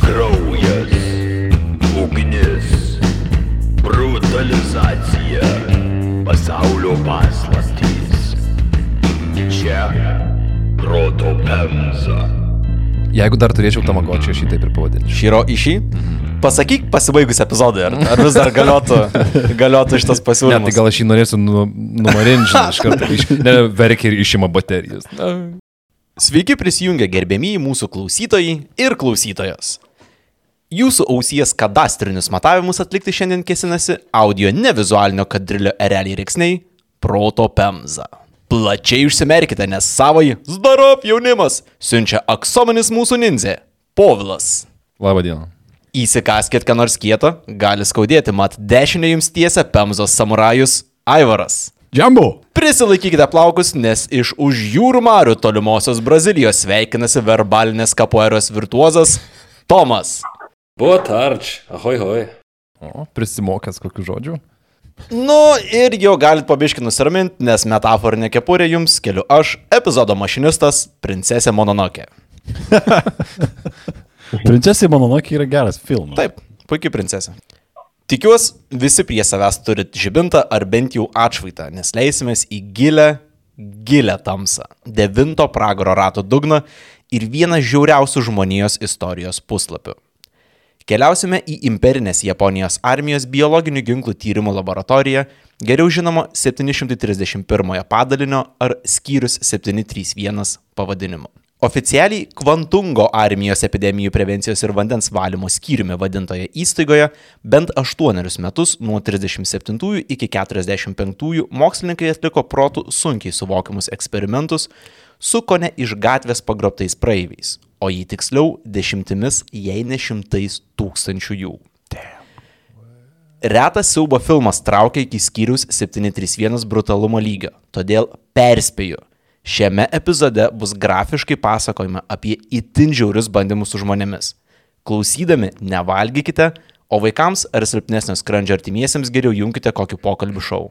Kraujas, ugnis, brutalizacija, pasaulio paslaptys. Čia proto pemza. Jeigu dar turėčiau tamagočią, aš jį taip ir pavadinčiau. Širo išį. Pasakyk pasibaigus epizodui, ar, ar vis dar galiotų, galiotų šitas Ne, pasiūlymas. tai gal aš jį norėsiu nu, numarinti, žinai, iš karto. Iš, ne, verkia ir išima baterijas. Sveiki prisijungę gerbėmieji mūsų klausytojai ir klausytojos. Jūsų ausies kadastrinius matavimus atlikti šiandien kesinasi audio nevizualinio kadrilio ereliai reiksniai - proto pemza. Plačiai užsimerkite, nes savai Zdarop jaunimas siunčia aksominis mūsų ninzė - Povilas. Labą dieną. Įsikaskit, ką nors kietą, gali skaudėti, mat dešinė jums tiesia Pemzos samurajus Aivaras. Džambu. Prisilaikykite plaukus, nes iš už jūrų marių tolimosios Brazilijos sveikinasi verbalinės kapoeros virtuozas Tomas. Boa tarde, ahoj, hoj. O, prisimokęs kokių žodžių. Nu ir jau galit pabiški nusiraminti, nes metaforinė kepurė jums keliu aš, epizodo mašinistas, princesė Mononokė. Princesė Mononokė yra geras filmas. Taip, puikiai princesė. Tikiuosi, visi prie savęs turit žibintą ar bent jau atšvaitą, nes leisimės į gilę, gilę tamsą, devinto pragaro rato dugną ir vieną žiauriausių žmonijos istorijos puslapių. Keliausime į imperinės Japonijos armijos biologinių ginklų tyrimo laboratoriją, geriau žinoma 731 padalinio ar skyrius 731 pavadinimu. Oficialiai Kvantungo armijos epidemijų prevencijos ir vandens valymo skyriumi vadintoje įstaigoje bent 8 metus nuo 37 iki 45 mokslininkai atliko protų sunkiai suvokiamus eksperimentus su kone iš gatvės pagrobtais praeiviais, o jei tiksliau dešimtimis, jei ne šimtais tūkstančių jų. Retas siaubo filmas traukia iki skyrius 731 brutalumo lygio, todėl perspėju. Šiame epizode bus grafiškai pasakojama apie itin žiaurius bandymus su žmonėmis. Klausydami nevalgykite, o vaikams ar silpnesnio skrandžio artimiesiems geriau jungkite kokį pokalbių šou.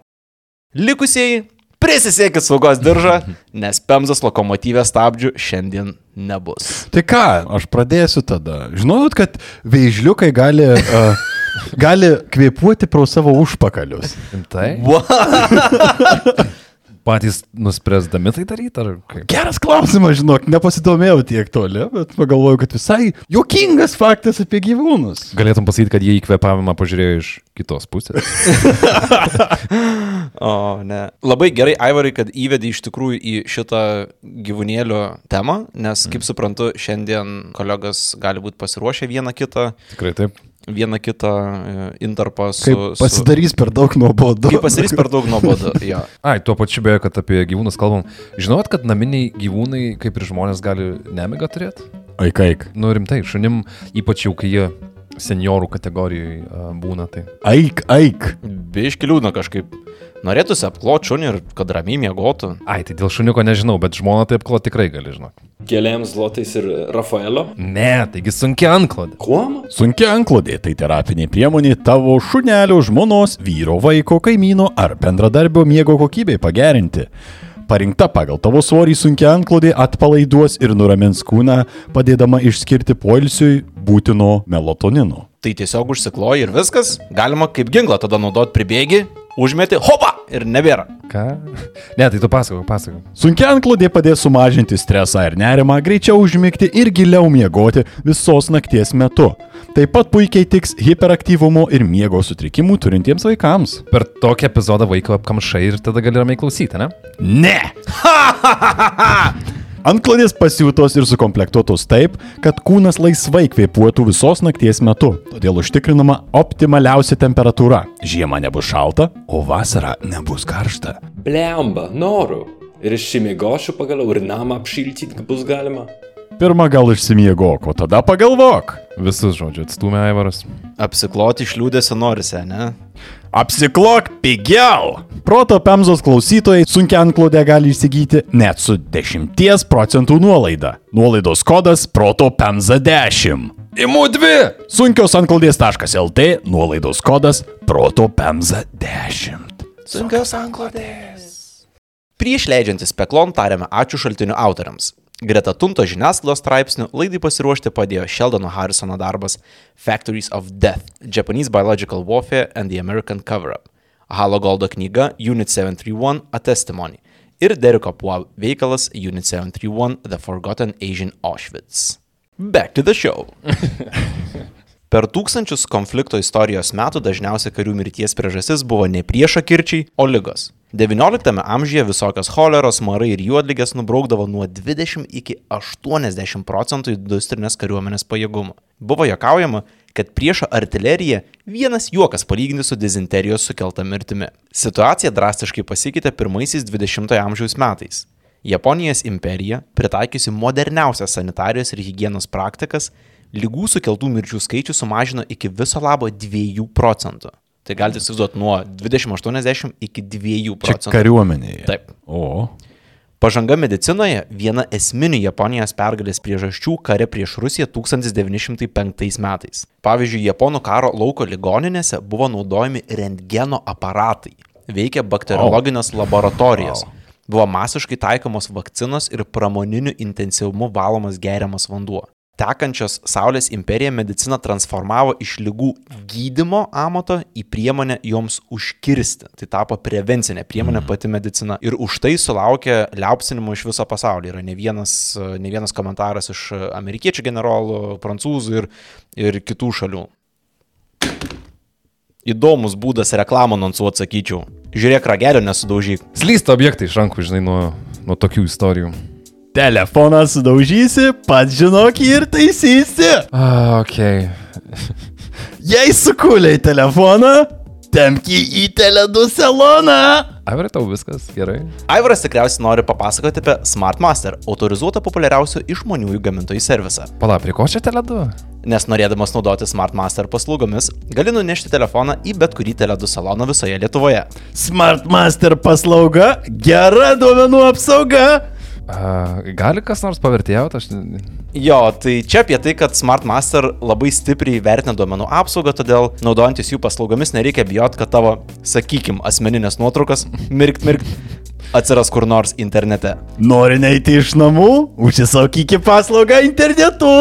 Likusieji, prisisiekit saugos diržą, nes Pemzas lokomotyvės stabdžių šiandien nebus. Tai ką, aš pradėsiu tada. Žinojot, kad veižliukai gali, uh, gali kvėpuoti pro savo užpakalius. Tai? Patys nuspręsdami tai daryti, ar kaip? Geras klausimas, žinok, nepasidomėjau tiek toli, bet pagalvojau, kad visai juokingas faktas apie gyvūnus. Galėtum pasakyti, kad jie į kvepavimą pažiūrėjo iš kitos pusės. O, ne. Labai gerai, Aivarai, kad įvedė iš tikrųjų į šitą gyvūnėlio temą, nes, kaip suprantu, šiandien kolegos gali būti pasiruošę vieną kitą, Tikrai taip. Vieną kitą e, intarpą su... Kaip pasidarys per daug nuobodu. Kaip pasidarys per daug nuobodu. Jo. Ai, tuo pačiu beje, kad apie gyvūnus kalbam. Žinot, kad naminiai gyvūnai, kaip ir žmonės, gali nemigą turėti? Aik, aik. Nu rimtai, šunim, ypač jau kai jie seniorų kategorijoje būna, tai. Aik, aik. Biški liūdna kažkaip. Norėtųsi apklot šunį ir kad ramiai miegotų. Ai, tai dėl šuniuko nežinau, bet žmona taip klo tikrai gali, žinok. Keliams zlotais ir Rafaelio. Ne, taigi sunkia antklodė. Kuom? Sunkia anklodė tai terapinė priemonė tavo šunelio, žmonos, vyro, vaiko, kaimyno ar bendradarbio miego kokybei pagerinti. Parinkta pagal tavo svorį sunkia anklodė atpalaiduos ir nuramins kūną, padėdama išskirti poilsiui būtino melatonino. Tai tiesiog užsikloji ir viskas. Galima kaip ginklą tada naudot pribėgi, užmeti, hopa ir nebėra. Ką? Ne, tai tu pasakok, pasakok. Sunkia anklodė padės sumažinti stresą ir nerimą, greičiau užmigti ir giliau miegoti visos nakties metu. Taip pat puikiai tiks hiperaktyvumo ir miego sutrikimų turintiems vaikams. Per tokį epizodą vaiką apkamšai ir tada gali ramiai klausyti, ne? Ne! Antklodės pasiūtos ir sukomplektuotos taip, kad kūnas laisvai kvėpuotų visos nakties metu, todėl užtikrinama optimaliausia temperatūra. Žiemą nebus šalta, o vasara nebus karšta. Blemba, noriu. Ir išsimiegošiu pagaliau ir namą apšiltyti bus galima. Pirmą gal išsimiegok, o tada pagalvok. Visus žodžiu atstumė Aivaras. Apsikloti iš liūdėsio norisi, ne? Apsiklok pigiau! Proto Pemzos klausytojai sunkia antklodę gali įsigyti net su 10 procentų nuolaida. Nuolaidos kodas Proto Pemza 10. Imu dvi! Sunkios antklodės.lt nuolaidos kodas Proto Pemza 10. Sunkios anklodės. Prieš leidžiantis peklon tariame ačiū šaltinių autoriams. Greta Tunto žiniasklaidos straipsnių laidai pasiruošti padėjo Sheldono Harrisono darbas Factories of Death – Japanese Biological Warfare and the American Cover-Up, Halo Goldo knyga Unit 731 – A Testimony ir Deriko Puo veikalas Unit 731 – The Forgotten Asian Auschwitz. Back to the show. Per tūkstančius konflikto istorijos metų dažniausia karių mirties priežastis buvo ne priešakirčiai, o lygos. XIX amžiuje visokios choleros, marai ir juodligės nubraukdavo nuo 20 iki 80 procentų industrinės kariuomenės pajėgumo. Buvo jokaujama, kad priešo artilerija vienas juokas palyginti su dizenterijos sukelta mirtimi. Situacija drastiškai pasikeitė pirmaisiais 20-ojo amžiaus metais. Japonijos imperija, pritaikiusi moderniausias sanitarijos ir hygienos praktikas, lygų sukeltų mirčių skaičių sumažino iki viso labo 2 procentų. Tai galite įsivaizduoti nuo 2080 iki 2 Čia procentų. kariuomenėje. Taip. O. Pažanga medicinoje viena esminių Japonijos pergalės priežasčių kare prieš Rusiją 1905 metais. Pavyzdžiui, Japonų karo lauko ligoninėse buvo naudojami rentgeno aparatai, veikė bakteriologinės laboratorijos, buvo masiškai taikomos vakcinos ir pramoniniu intensyvumu valomas geriamas vanduo. Tekančios Saulės imperija mediciną transformavo iš lygų gydimo amato į priemonę joms užkirsti. Tai tapo prevencinė priemonė pati medicina. Ir už tai sulaukė liaupsinimų iš viso pasaulio. Yra ne vienas, ne vienas komentaras iš amerikiečių generolų, prancūzų ir, ir kitų šalių. Įdomus būdas reklamą anonsuoti, sakyčiau. Žiūrėk, ragelio nesudaužyk. Slysta objektai iš rankų, žinai, nuo, nuo tokių istorijų. Telefoną sudaužysi, pats žinok jį ir taisysi. Ah, ok. Jei sukuliai telefoną, temki į teledų saloną. Aivarai, tau viskas gerai. Aivaras tikriausiai nori papasakoti apie SmartMaster, autorizuotą populiariausių išmaniųjų gamintojų servisą. Pala, prie ko čia teledu? Nes norėdamas naudoti SmartMaster paslaugomis, gali nunešti telefoną į bet kurį teledų saloną visoje Lietuvoje. Smartmaster paslauga, gera duomenų apsauga. Gali kas nors pavertėjauti, aš... Jo, tai čia apie tai, kad SmartMaster labai stipriai vertina duomenų apsaugą, todėl naudojantis jų paslaugomis nereikia bijoti, kad tavo, sakykim, asmeninės nuotraukas, mirkt, mirkt, atsiras kur nors internete. Nori neiti iš namų, užsisakyki paslaugą internetu.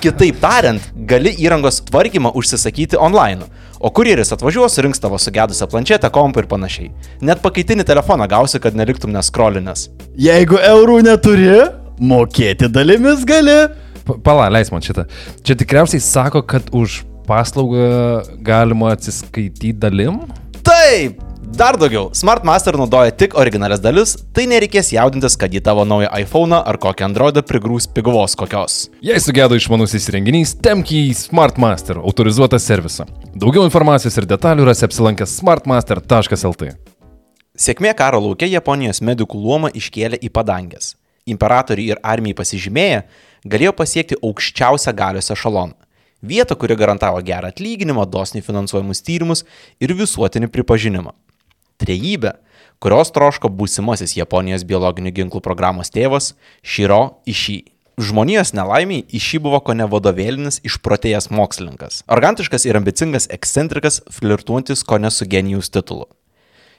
Kitaip tariant, gali įrangos tvarkymą užsisakyti online, o kurjeris atvažiuos, rinks tavo sugedusią planšetę, kompą ir panašiai. Net pakaitinį telefoną gausi, kad neliktum neskrolinęs. Jeigu eurų neturi, mokėti dalimis gali. Pa- Pala, leis man šitą. Čia tikriausiai sako, kad už paslaugą galima atsiskaityti dalim? Taip, dar daugiau. SmartMaster naudoja tik originalias dalis, tai nereikės jaudintis, kad į tavo naują iPhone ar kokią Androidą prigrūs pigvos kokios. Jei sugedo išmanusis įrenginys, temki į SmartMaster autorizuotą servisą. Daugiau informacijos ir detalių rasi apsilankęs smartmaster.lt. Sėkmė karo laukia Japonijos medikų luomą iškėlė į padangės. Imperatoriai ir armijai pasižymėję galėjo pasiekti aukščiausią galios ešaloną. Vietą, kuri garantavo gerą atlyginimą, dosniai finansuojamus tyrimus ir visuotinį pripažinimą. Trejybė, kurios troško būsimasis Japonijos biologinių ginklų programos tėvas Shiro Ishii. Žmonijos nelaimiai Ishii buvo ko ne vadovėlinis išprotėjęs mokslininkas. Argantiškas ir ambicingas ekscentrikas, flirtuojantis ko ne su genijus titulu.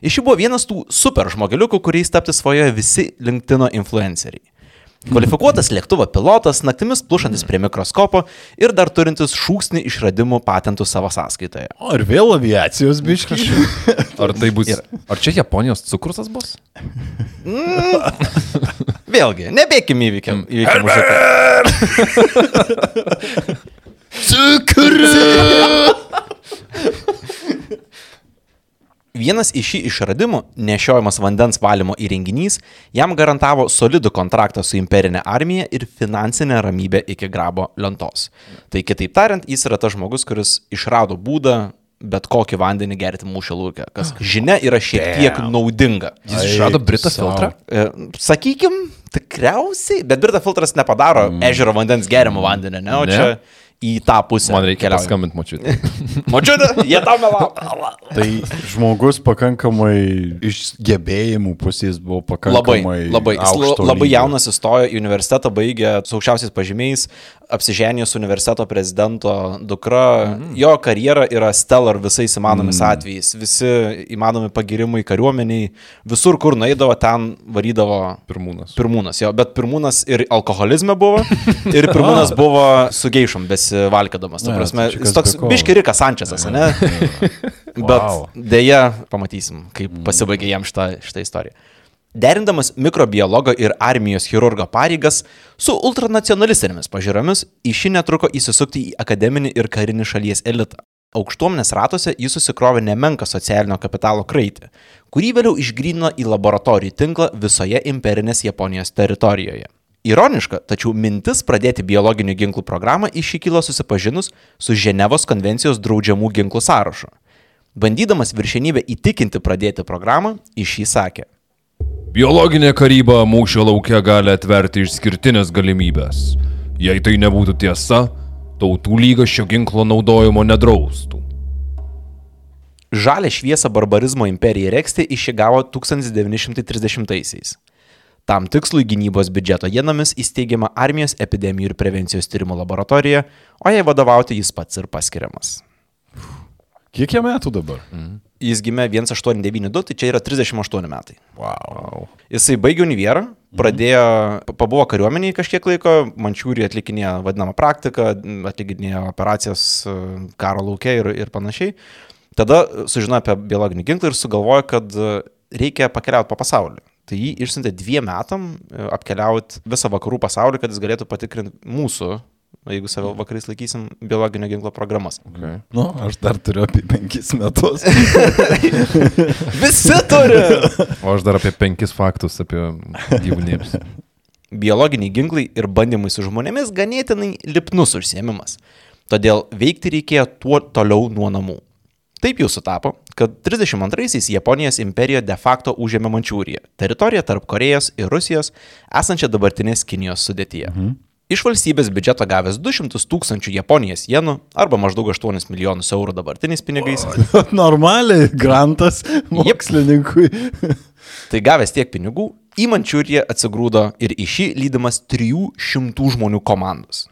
Iš jų buvo vienas tų super žmogeliukų, kuriais tapti svajoja visi LinkedIn influenceriai. Kvalifikuotas lėktuvo pilotas, naktimis plušantis prie mikroskopo ir dar turintis šūksnį išradimų patentų savo sąskaitoje. O ir vėl aviacijos biškas. Ar tai bus... Ar čia Japonijos cukrusas bus? Vėlgi, nebėkim įvykiam. įvykiam už akių. Vienas iš šį išradimų, nešiojamas vandens valymo įrenginys, jam garantavo solidų kontraktą su imperinė armija ir finansinę ramybę iki grabo lentos. Tai kitaip tariant, jis yra tas žmogus, kuris išrado būdą bet kokį vandenį gerti mūšio lūkę, kas žinia yra šiek tiek naudinga. Jis išrado Britą sau. filtrą? E, Sakykim, tikriausiai, bet Brita filtras nepadaro mm. ežero vandens geriamo vandenio, ne? O Ne. čia į tą pusę. Man reikia paskambinti mačiutį. Mačiute, jie tam melavo. Tai žmogus pakankamai iš gebėjimų pusės buvo Labai, pakankamai. labai, labai lygio. jaunas įstojo į universitetą, baigė su aukščiausiais pažymiais, apsiženė su universiteto prezidento dukra. Mhm. Jo karjera yra stellar visais įmanomais mhm. atvejais. Visi įmanomi pagirimai kariuomeniai, visur, kur naidavo, ten varydavo Pirmūnas. Pirmūnas, jo, bet pirmūnas ir alkoholizme buvo, ir pirmūnas buvo su geišom besivalkėdamas. Ta prasme, tai jis toks biškirikas Sančesas, ne? Bet dėja, pamatysim, kaip pasibaigė jam šitą, šitą istoriją. Derindamas mikrobiologo ir armijos chirurgo pareigas su ultranacionalistinėmis pažiūromis, į šį netruko įsisukti į akademinį ir karinį šalies elitą. Aukštuomenės ratuose jis susikrovė nemenką socialinio kapitalo kraitį, kurį vėliau išgrynino į laboratorijų tinklą visoje imperinės Japonijos teritorijoje. Ironiška, tačiau mintis pradėti biologinių ginklų programą iš jį kilo susipažinus su Ženevos konvencijos draudžiamų ginklų sąrašu. Bandydamas viršenybę įtikinti pradėti programą, iš jį sakė. Biologinė karyba mūšio laukia gali atverti išskirtinės galimybės. Jei tai nebūtų tiesa, tautų lyga šio ginklo naudojimo nedraustų. Žalę šviesą barbarizmo imperija Rekstė išigavo 1930-aisiais. Tam tikslui gynybos biudžeto jenomis įsteigiama armijos epidemijų ir prevencijos tyrimų laboratorija, o jai vadovauti jis pats ir paskiriamas. Kiek jam metų dabar? Jis gimė 1892, tai čia yra 38 metai. Wow. Jisai baigė univerą, pradėjo, pa- pabuvo kariuomeniai kažkiek laiko, Mančiūrį atlikinėjo vadinamą praktiką, atlikinėjo operacijas e, karo laukia ir, ir panašiai. Tada sužinojo apie biologinį ginklą ir sugalvojo, kad e, reikia pakeliauti po pasaulį. Tai jį išsiuntė dviem metam e, apkeliauti visą vakarų pasaulį, kad jis galėtų patikrinti mūsų, jeigu save vakarais laikysim, biologinio ginklo programas. Okay. Nu, aš dar turiu apie penkis metus. Visi turi! O aš dar apie penkis faktus apie gyvūnėms. Biologiniai ginklai ir bandymai su žmonėmis ganėtinai lipnus užsiemimas. Todėl veikti reikėjo tuo toliau nuo namų. Taip jau sutapo, kad 32-aisiais Japonijos imperija de facto užėmė Mančiūriją, teritoriją tarp Korejos ir Rusijos, esančią dabartinės Kinijos sudėtyje. Mhm. Iš valstybės biudžeto gavęs 200 tūkstančių Japonijos jenų arba maždaug 8 milijonus eurų dabartiniais pinigais, Normaliai, grantas mokslininkui. Tai gavęs tiek pinigų, į Mančiūriją atsigrūdo ir į šį lydimas 300 žmonių komandos.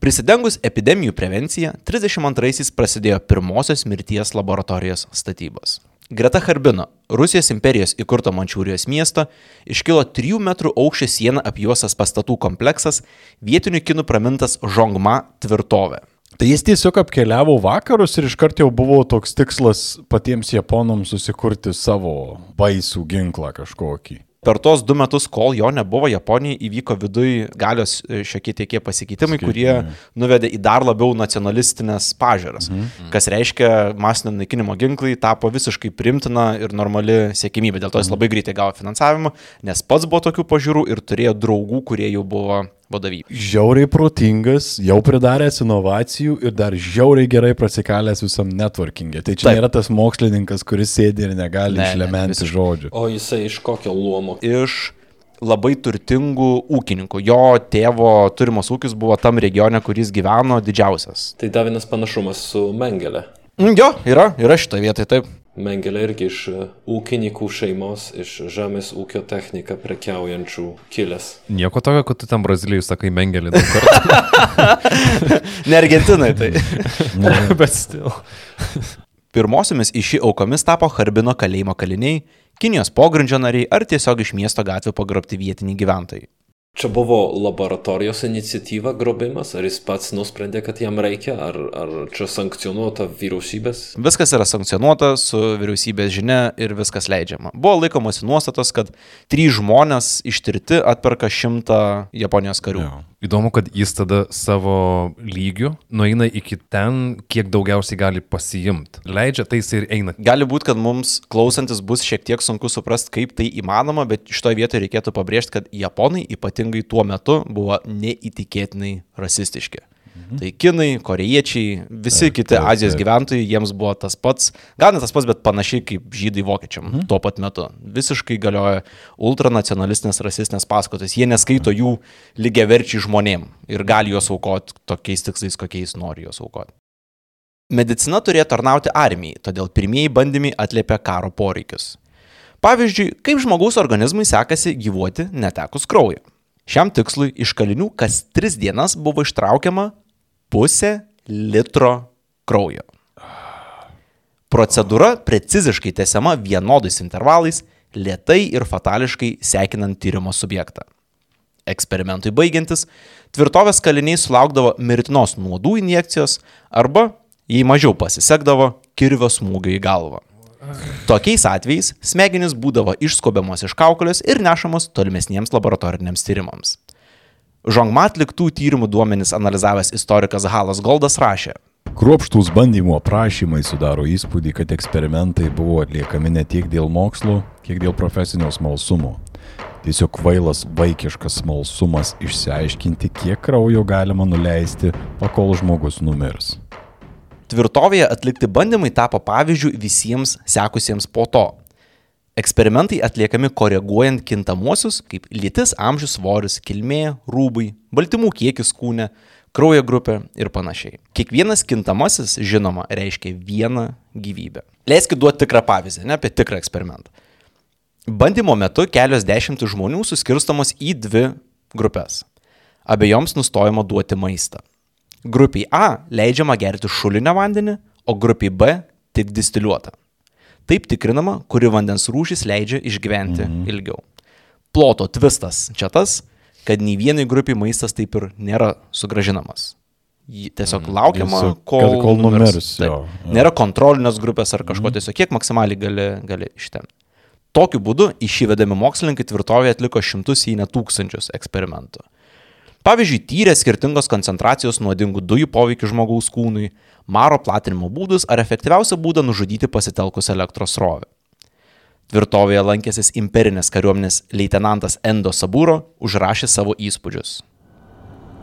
Prisidengus epidemijų prevenciją, 32-aisiais prasidėjo pirmosios mirties laboratorijos statybos. Greta Harbino, Rusijos imperijos įkurto Mančiūrijos miesto, iškilo 3 metrų aukščio sieną apjuosas pastatų kompleksas, vietinių kinų pramintas Žongma tvirtovė. Tai jis tiesiog apkeliavo vakarus ir iškart jau buvo toks tikslas patiems japonams susikurti savo baisų ginklą kažkokį. Per tos du metus, kol jo nebuvo, Japonijai įvyko viduje galios e, šiokie tiekie pasikeitimai, kurie nuvedė į dar labiau nacionalistinės pažiūras. Mhm. Kas reiškia, masinio naikinimo ginklai tapo visiškai primtina ir normali siekimybė. Dėl to jis labai greitai gavo finansavimą, nes pats buvo tokių pažiūrų ir turėjo draugų, kurie jau buvo vadovybė. Žiauriai protingas, jau pridaręs inovacijų ir dar žiauriai gerai prasikalęs visam networkingė. Tai čia Taip. Nėra tas mokslininkas, kuris sėdi ir negali Ne, ne, išlementi visiškai. žodžių. O jisai iš kokio luomo? Iš labai turtingų ūkininkų. Jo tėvo turimos ūkis buvo tam regione, kuris gyveno didžiausias. Tai dar vienas panašumas su Mengelė. Mm, Jo, yra, yra šitoje vietoje, taip. Mengelė irgi iš e, ūkininkų šeimos, iš žemės ūkio techniką prekiaujančių kilęs. Nieko tokio, kad tu ten Brazilijai sakai mengelį. Ne Argentinai, tai. Bet stil. Pirmosiomis iš šį aukomis tapo Harbino kalėjimo kaliniai, Kinijos pogrindžio nariai ar tiesiog iš miesto gatvių pagrobti vietiniai gyventojai. Čia buvo laboratorijos iniciatyva grobimas, ar jis pats nusprendė, kad jam reikia, ar, ar čia sankcionuota vyriausybės? Viskas yra sankcionuota su vyriausybės žinia ir viskas leidžiama. Buvo laikomasi nuostatos, kad trys žmonės ištirti atperka šimtą Japonijos karių. Jo. Įdomu, kad jis tada savo lygių nueina iki ten, kiek daugiausiai gali pasiimti. Leidžia, tai jis ir eina. Gali būti, kad mums klausantis bus šiek tiek sunku suprasti, kaip tai įmanoma, bet šitoje vietoje reikėtų pabrėžti, kad japonai ypatingai tuo metu buvo neįtikėtinai rasistiški. Tai kinai, korejiečiai, visi Taip, kiti taip, Azijos taip. gyventojai, jiems buvo tas pats, gal ne tas pats, bet panašiai kaip žydai vokiečiam Mhm. tuo pat metu. Visiškai galioja ultranacionalistinės, rasistinės paskatos. Jie neskaito jų lygiaverčiai žmonėm ir gali juos aukoti tokiais tikslais, kokiais nori juos aukoti. Medicina turėjo tarnauti armijai, todėl pirmieji bandymai atliepia karo poreikius. Pavyzdžiui, kaip žmogaus organizmui sekasi gyvuoti netekus kraujo. Šiam tikslui iš kalinių kas tris dienas buvo ištraukiama pusė litro kraujo. Procedūra preciziškai tęsiama vienodais intervalais, lietai ir fatališkai sekinant tyrimo subjektą. Eksperimentui baigiantis, tvirtovės kaliniai sulaukdavo mirtinos nuodų injekcijos arba, jei mažiau pasisekdavo, kirvio smūgio į galvą. Tokiais atvejais smegenys būdavo išskobiamos iš kaukolės ir nešamos tolimesniems laboratoriniams tyrimams. Žongma atliktų tyrimų duomenys analizavęs istorikas Halas Goldas rašė, Kruopštus bandymų aprašymai sudaro įspūdį, kad eksperimentai buvo atliekami ne tiek dėl mokslo, kiek dėl profesinio smalsumo. Tiesiog kvailas vaikiškas smalsumas išsiaiškinti, kiek kraujo galima nuleisti, pakol žmogus numirs. Tvirtovėje atlikti bandymai tapo pavyzdžių visiems sekusiems po to. Eksperimentai atliekami koreguojant kintamuosius kaip lytis, amžius, svoris, kilmė, rūbai, baltymų kiekis kūne, kraujo grupė ir panašiai. Kiekvienas kintamasis, žinoma, reiškia vieną gyvybę. Leiskit duoti tikrą pavyzdį, ne apie tikrą eksperimentą. Bandymo metu kelios dešimtis žmonių suskirstamos į dvi grupės. Abiejoms nustojama duoti maistą. Grupiai A leidžiama gerti šulinio vandenį, o grupiai B tik distiliuotą. Taip tikrinama, kuri vandens rūšis leidžia išgyventi mhm. ilgiau. Ploto tvistas čia tas, kad nei vienai grupiai maistas taip ir nėra sugražinamas. Tiesiog laukiama, Tiesiog, kol, kol numirs. Nėra kontrolinės grupės ar kažko, tiesiog kiek maksimaliai gali, gali ištemti. Tokiu būdu į šį vedami mokslininkai tvirtovėje atliko šimtus, jei ne tūkstančius eksperimentų. Pavyzdžiui, tyrė skirtingos koncentracijos nuodingų dujų poveikį žmogaus kūnui, maro platinimo būdus ar efektyviausią būdą nužudyti pasitelkus elektros srovę. Tvirtovėje lankęsis imperinės kariuomenės leitenantas Endo Saburo užrašė savo įspūdžius.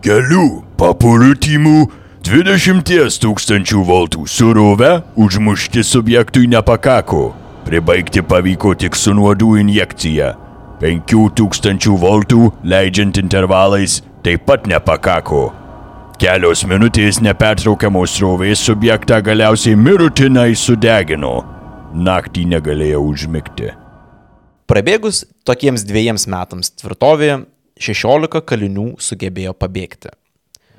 Kelių papuritimų 20 tūkstančių voltų surovę užmušti subjektui nepakako. Pribaigti pavyko tik su nuodų injekcija. 5000 voltų leidžiant intervalais taip pat nepakako. Kelios minutės nepertraukiamos srovės subjektą galiausiai mirutinai sudegino. Naktį negalėjo užmigti. Prabėgus tokiems dviejiems metams tvirtovėje 16 kalinių sugebėjo pabėgti.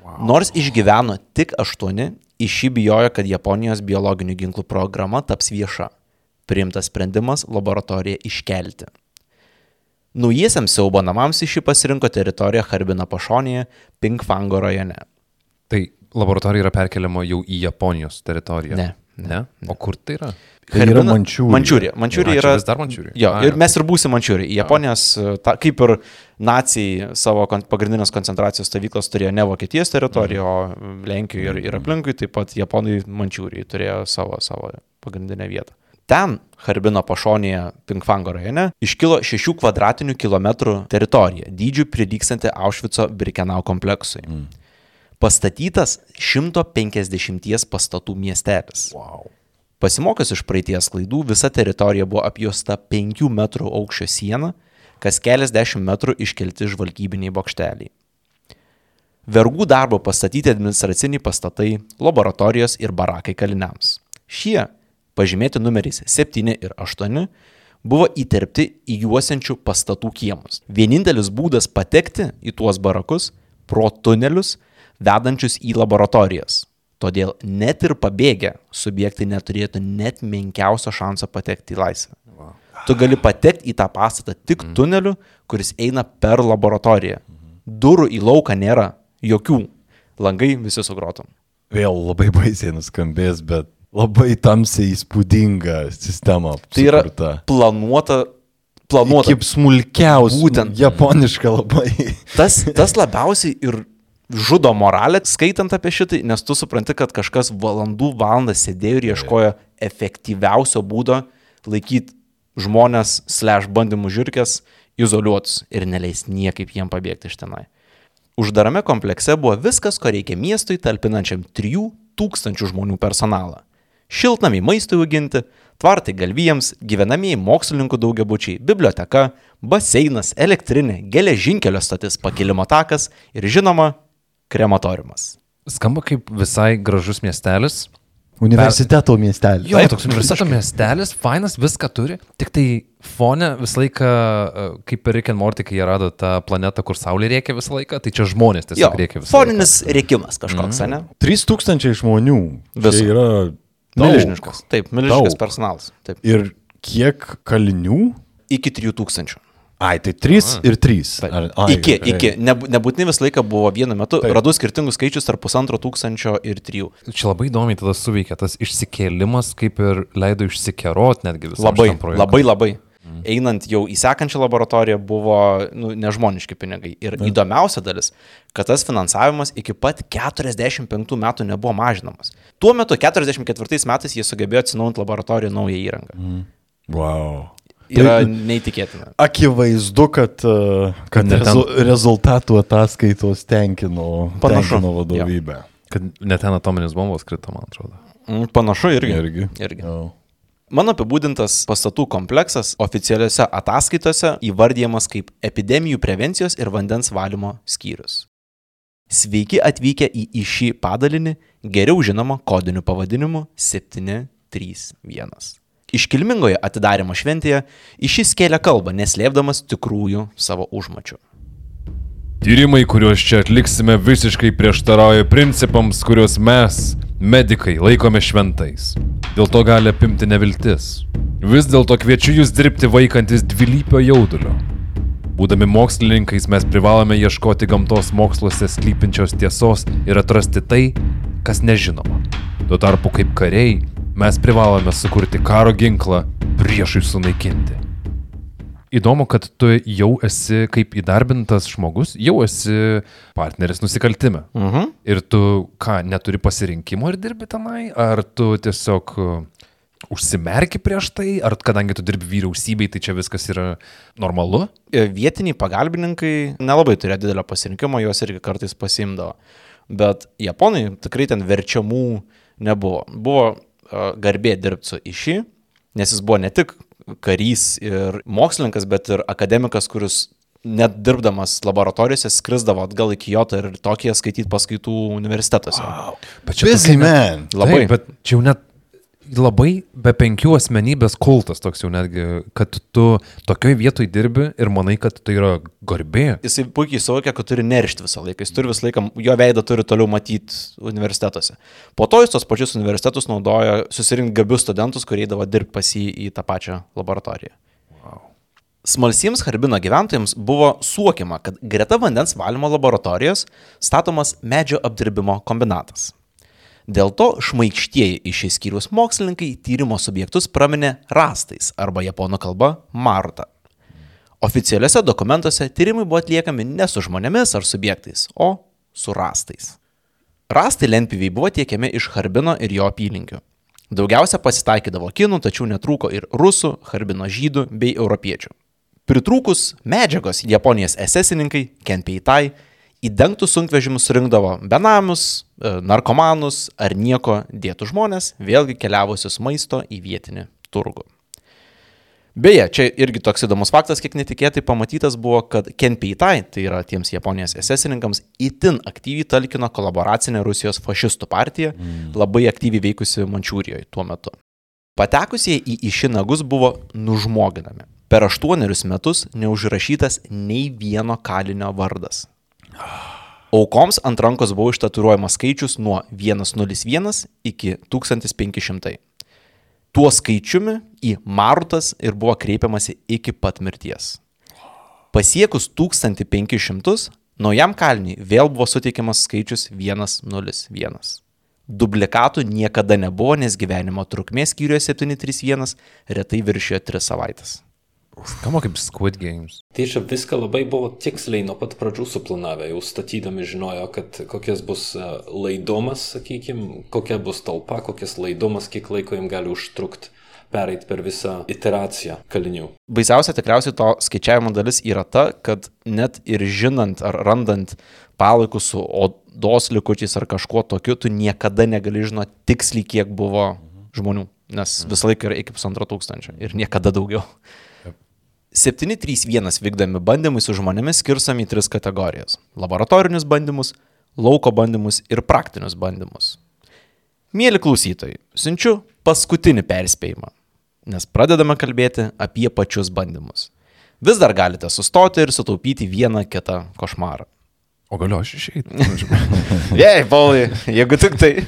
Wow. Nors išgyveno tik 8, iš šį bijojo, kad Japonijos biologinių ginklų programa taps vieša. Priimtas sprendimas laboratoriją iškelti. Naujiesiams siaubo namams iš šį pasirinko teritoriją Harbino pašonėje, Pinkfango rajone. Tai laboratorija yra perkeliama jau į Japonijos teritoriją. Ne, Ne? O kur tai yra? Tai yra Mančiūrija. Mančiūrija. Mančiūrija yra. vis dar Mančiūrija? Jo, A, ir mes ir būsime Mančiūrija. Japonijos, ta, kaip ir nacijai savo kon- pagrindinės koncentracijos stovyklos turėjo ne Vokietijos teritoriją, o Lenkijoje ir, ir aplinkui, taip pat Japonai Mančiūrijai turėjo savo, savo pagrindinę vietą. Ten, Harbino pašonėje, Pinkfango rajone, iškilo 6 kvadratinių kilometrų teritorija, dydžių prilykstanti Aušvico Birkenau kompleksui. Mm. Pastatytas 150 pastatų miestelis. Wow. Pasimokęs iš praeities klaidų, visa teritorija buvo apjuosta 5 metrų aukščio siena, kas keliasdešimt metrų iškelti žvalgybiniai bokšteliai. Vergų darbo pastatyti administraciniai pastatai, laboratorijos ir barakai kaliniams. Šie, pažymėti numeriais 7 ir 8, buvo įterpti į juosiančių pastatų kiemus. Vienintelis būdas patekti į tuos barakus - pro tunelius, vedančius į laboratorijas. Todėl net ir pabėgę subjektai neturėtų net menkiausio šanso patekti į laisvę. Tu gali patekti į tą pastatą tik tuneliu, kuris eina per laboratoriją. Durų į lauką nėra, jokių. Langai visi sugrotom. Vėl labai baisiai nuskambės, bet labai tamsiai įspūdinga sistema. Tai yra sukurta. planuota, planuota. Kaip smulkiausia. Būtent. Japoniška labai. Tas, tas labiausiai ir žudo moralę, skaitant apie šitai, nes tu supranti, kad kažkas valandų valandas sėdėjo ir ieškojo efektyviausio būdo laikyti žmonės, slash bandymų žirkės, izoliuotus ir neleis niekaip jiem pabėgti iš tenai. Uždarame komplekse buvo viskas, ko reikia miestui talpinančiam 3000 žmonių personalą. Šiltnamiai maistui auginti, tvartai galvijams, gyvenamieji mokslininkų daugiabučiai, biblioteka, baseinas, elektrinė, geležinkelio stotis, pakilimo takas ir žinoma, krematoriumas. Skamba kaip visai gražus miestelis. Universiteto miestelis. Jo, toks universiteto miestelis, fainas, viską turi. Tik tai fone visą laiką, e, kaip ir Rick and Morty, kai jie rado tą planetą, kur Saulė reikia visą laiką, tai čia žmonės Jo, tiesiog reikia visą foninis rėkimas kažkoks, mm. ne? 3000 žmonių. Viso. Tai yra. Milžiniškas. Taip, milžiniškas Daug. personalas. Taip. Ir kiek kalinių? Iki 3000. Ai, tai 3 ir 3. Ar, ai, Iki, gerai. iki. Neb, nebūtinai visą laiką buvo vienu metu. Taip. Radau skirtingus skaičius tarp pusantro tūkstančio ir trijų. Čia labai įdomiai tada suveikia tas išsikėlimas, kaip ir leido išsikerot netgi visą Labai, labai, labai. Mm. Einant jau į sekančią laboratoriją buvo nu, nežmoniški pinigai. Ir mm. įdomiausia dalis, kad tas finansavimas iki pat 45 metų nebuvo mažinamas. Tuo metu 44 metais jie sugebėjo atsinaujinti laboratoriją naują įrangą. Mm. Wow. Yra neįtikėtina. Akivaizdu, kad, uh, kad rezu, rezultatų ataskaitos tenkino, Panašu. tenkino vadovybę. Kad net ten atominės bombos krito, man atrodo. Mm, Panašu irgi. Irgi. irgi. Jo. Mano apibūdintas pastatų kompleksas oficialiuose ataskaitose įvardyjamas kaip epidemijų prevencijos ir vandens valymo skyrius. Sveiki atvykę į, į šį padalinį, geriau žinoma kodiniu pavadinimu 731. Iškilmingoje atidarimo šventėje iš šį skėlė kalbą, neslėpdamas tikrųjų savo užmačių. Tyrimai, kuriuos čia atliksime, visiškai prieštarauja principams, kuriuos mes, medikai, laikome šventais. Dėl to gali apimti neviltis. Vis dėlto kviečiu jūs dirbti vaikantis dvilypio jaudulio. Būdami mokslininkais mes privalome ieškoti gamtos moksluose slypinčios tiesos ir atrasti tai, kas nežinoma. Tuo tarpu kaip kariai mes privalome sukurti karo ginklą priešui sunaikinti. Įdomu, kad tu jau esi kaip įdarbintas žmogus, jau esi partneris nusikaltime. Mhm. Ir tu ką, neturi pasirinkimo ir dirbi tenai, ar tu tiesiog uh, užsimerki prieš tai, ar kadangi tu dirbi vyriausybei, tai čia viskas yra normalu? E, Vietiniai pagalbininkai nelabai turėjo didelio pasirinkimo, juos irgi kartais pasimdavo. Bet japonai tikrai ten verčiamų nebuvo. Buvo uh, garbė dirbti su iši, nes jis buvo ne tik karys ir mokslininkas, bet ir akademikas, kuris net dirbdamas laboratorijose skrisdavo atgal į Kyoto ir Tokiją skaityti paskaitų universitetuose. Wow. Bet Busy man. Labai. Taip, bet čia jau net labai be penkių asmenybės kultas toks jau netgi, kad tu tokioj vietoj dirbi ir manai, kad tai yra garbė. Jisai puikiai suvokia, kad turi neršti visą laiką. Jis turi visą laiką, jo veidą turi toliau matyti universitetuose. Po to jis tos pačius universitetus naudojo susirinkti gabius studentus, kurie eidavo dirbti pas jį į tą pačią laboratoriją. Smalsiems Harbino gyventojams buvo suokiama, kad greta vandens valymo laboratorijos statomas medžio apdirbimo kombinatas. Dėl to šmaikštieji iš šį skyrius mokslininkai tyrimo subjektus praminė rastais arba japonų kalba maruta. Oficialiuose dokumentuose tyrimai buvo atliekami ne su žmonėmis ar subjektais, o su rastais. Rastai lentpyviai buvo tiekiami iš Harbino ir jo apylinkių. Daugiausia pasitaikydavo kinų, tačiau netrūko ir rusų, Harbino žydų bei europiečių. Pritrūkus medžiagos Japonijos esesininkai, kenpeitai, į dengtus sunkvežimus surinkdavo benamius, e, narkomanus ar nieko dėtų žmonės, vėlgi keliavusius maisto į vietinį turgų. Beje, čia irgi toks įdomus faktas, kiek netikėtai pamatytas buvo, kad Kenpeitai, tai yra tiems Japonijos esesininkams, itin aktyviai talkino kolaboracinę Rusijos fašistų partiją, mm. labai aktyviai veikusi Mančiūrijoje tuo metu. Patekusieji į išinagus buvo nužmoginami. Per aštuonerius metus neužrašytas nei vieno kalinio vardas. Aukoms ant rankos buvo ištatuiruojamas skaičius nuo 101 iki 1500. Tuo skaičiumi į Marutas ir buvo kreipiamasi iki pat mirties. Pasiekus 1500, naujam kalniui vėl buvo suteikiamas skaičius 101. Duplikatų niekada nebuvo, nes gyvenimo trukmė skyriuje 731 retai viršijo 3 savaitės. Skamba kaip Squid Games. Tai čia viską labai buvo tiksliai nuo pat pradžių suplanavę, jau statydami žinojo, kad kokias bus e, laidomas, sakykime, kokia bus talpa, kokias laidomas, kiek laiko jam gali užtrukti pereiti per visą iteraciją kalinių. Baisiausia tikriausiai to skaičiavimo dalis yra ta, kad net ir žinant ar randant palaikus su odos likučiais ar kažkuo tokiu, tu niekada negali žinoti tiksliai, kiek buvo žmonių, nes visą laiką yra iki pusantro tūkstančio ir niekada daugiau. 731 vykdomi bandymai su žmonėmis skirstomi į tris kategorijas - laboratorinius bandymus, lauko bandymus ir praktinius bandymus. Mėly klausytojai, siunčiu paskutinį perspėjimą, nes pradedame kalbėti apie pačius bandymus. Vis dar galite sustoti ir sutaupyti vieną kitą košmarą. O galiu aš išeiti? Jei, Paulai, jeigu tik tai.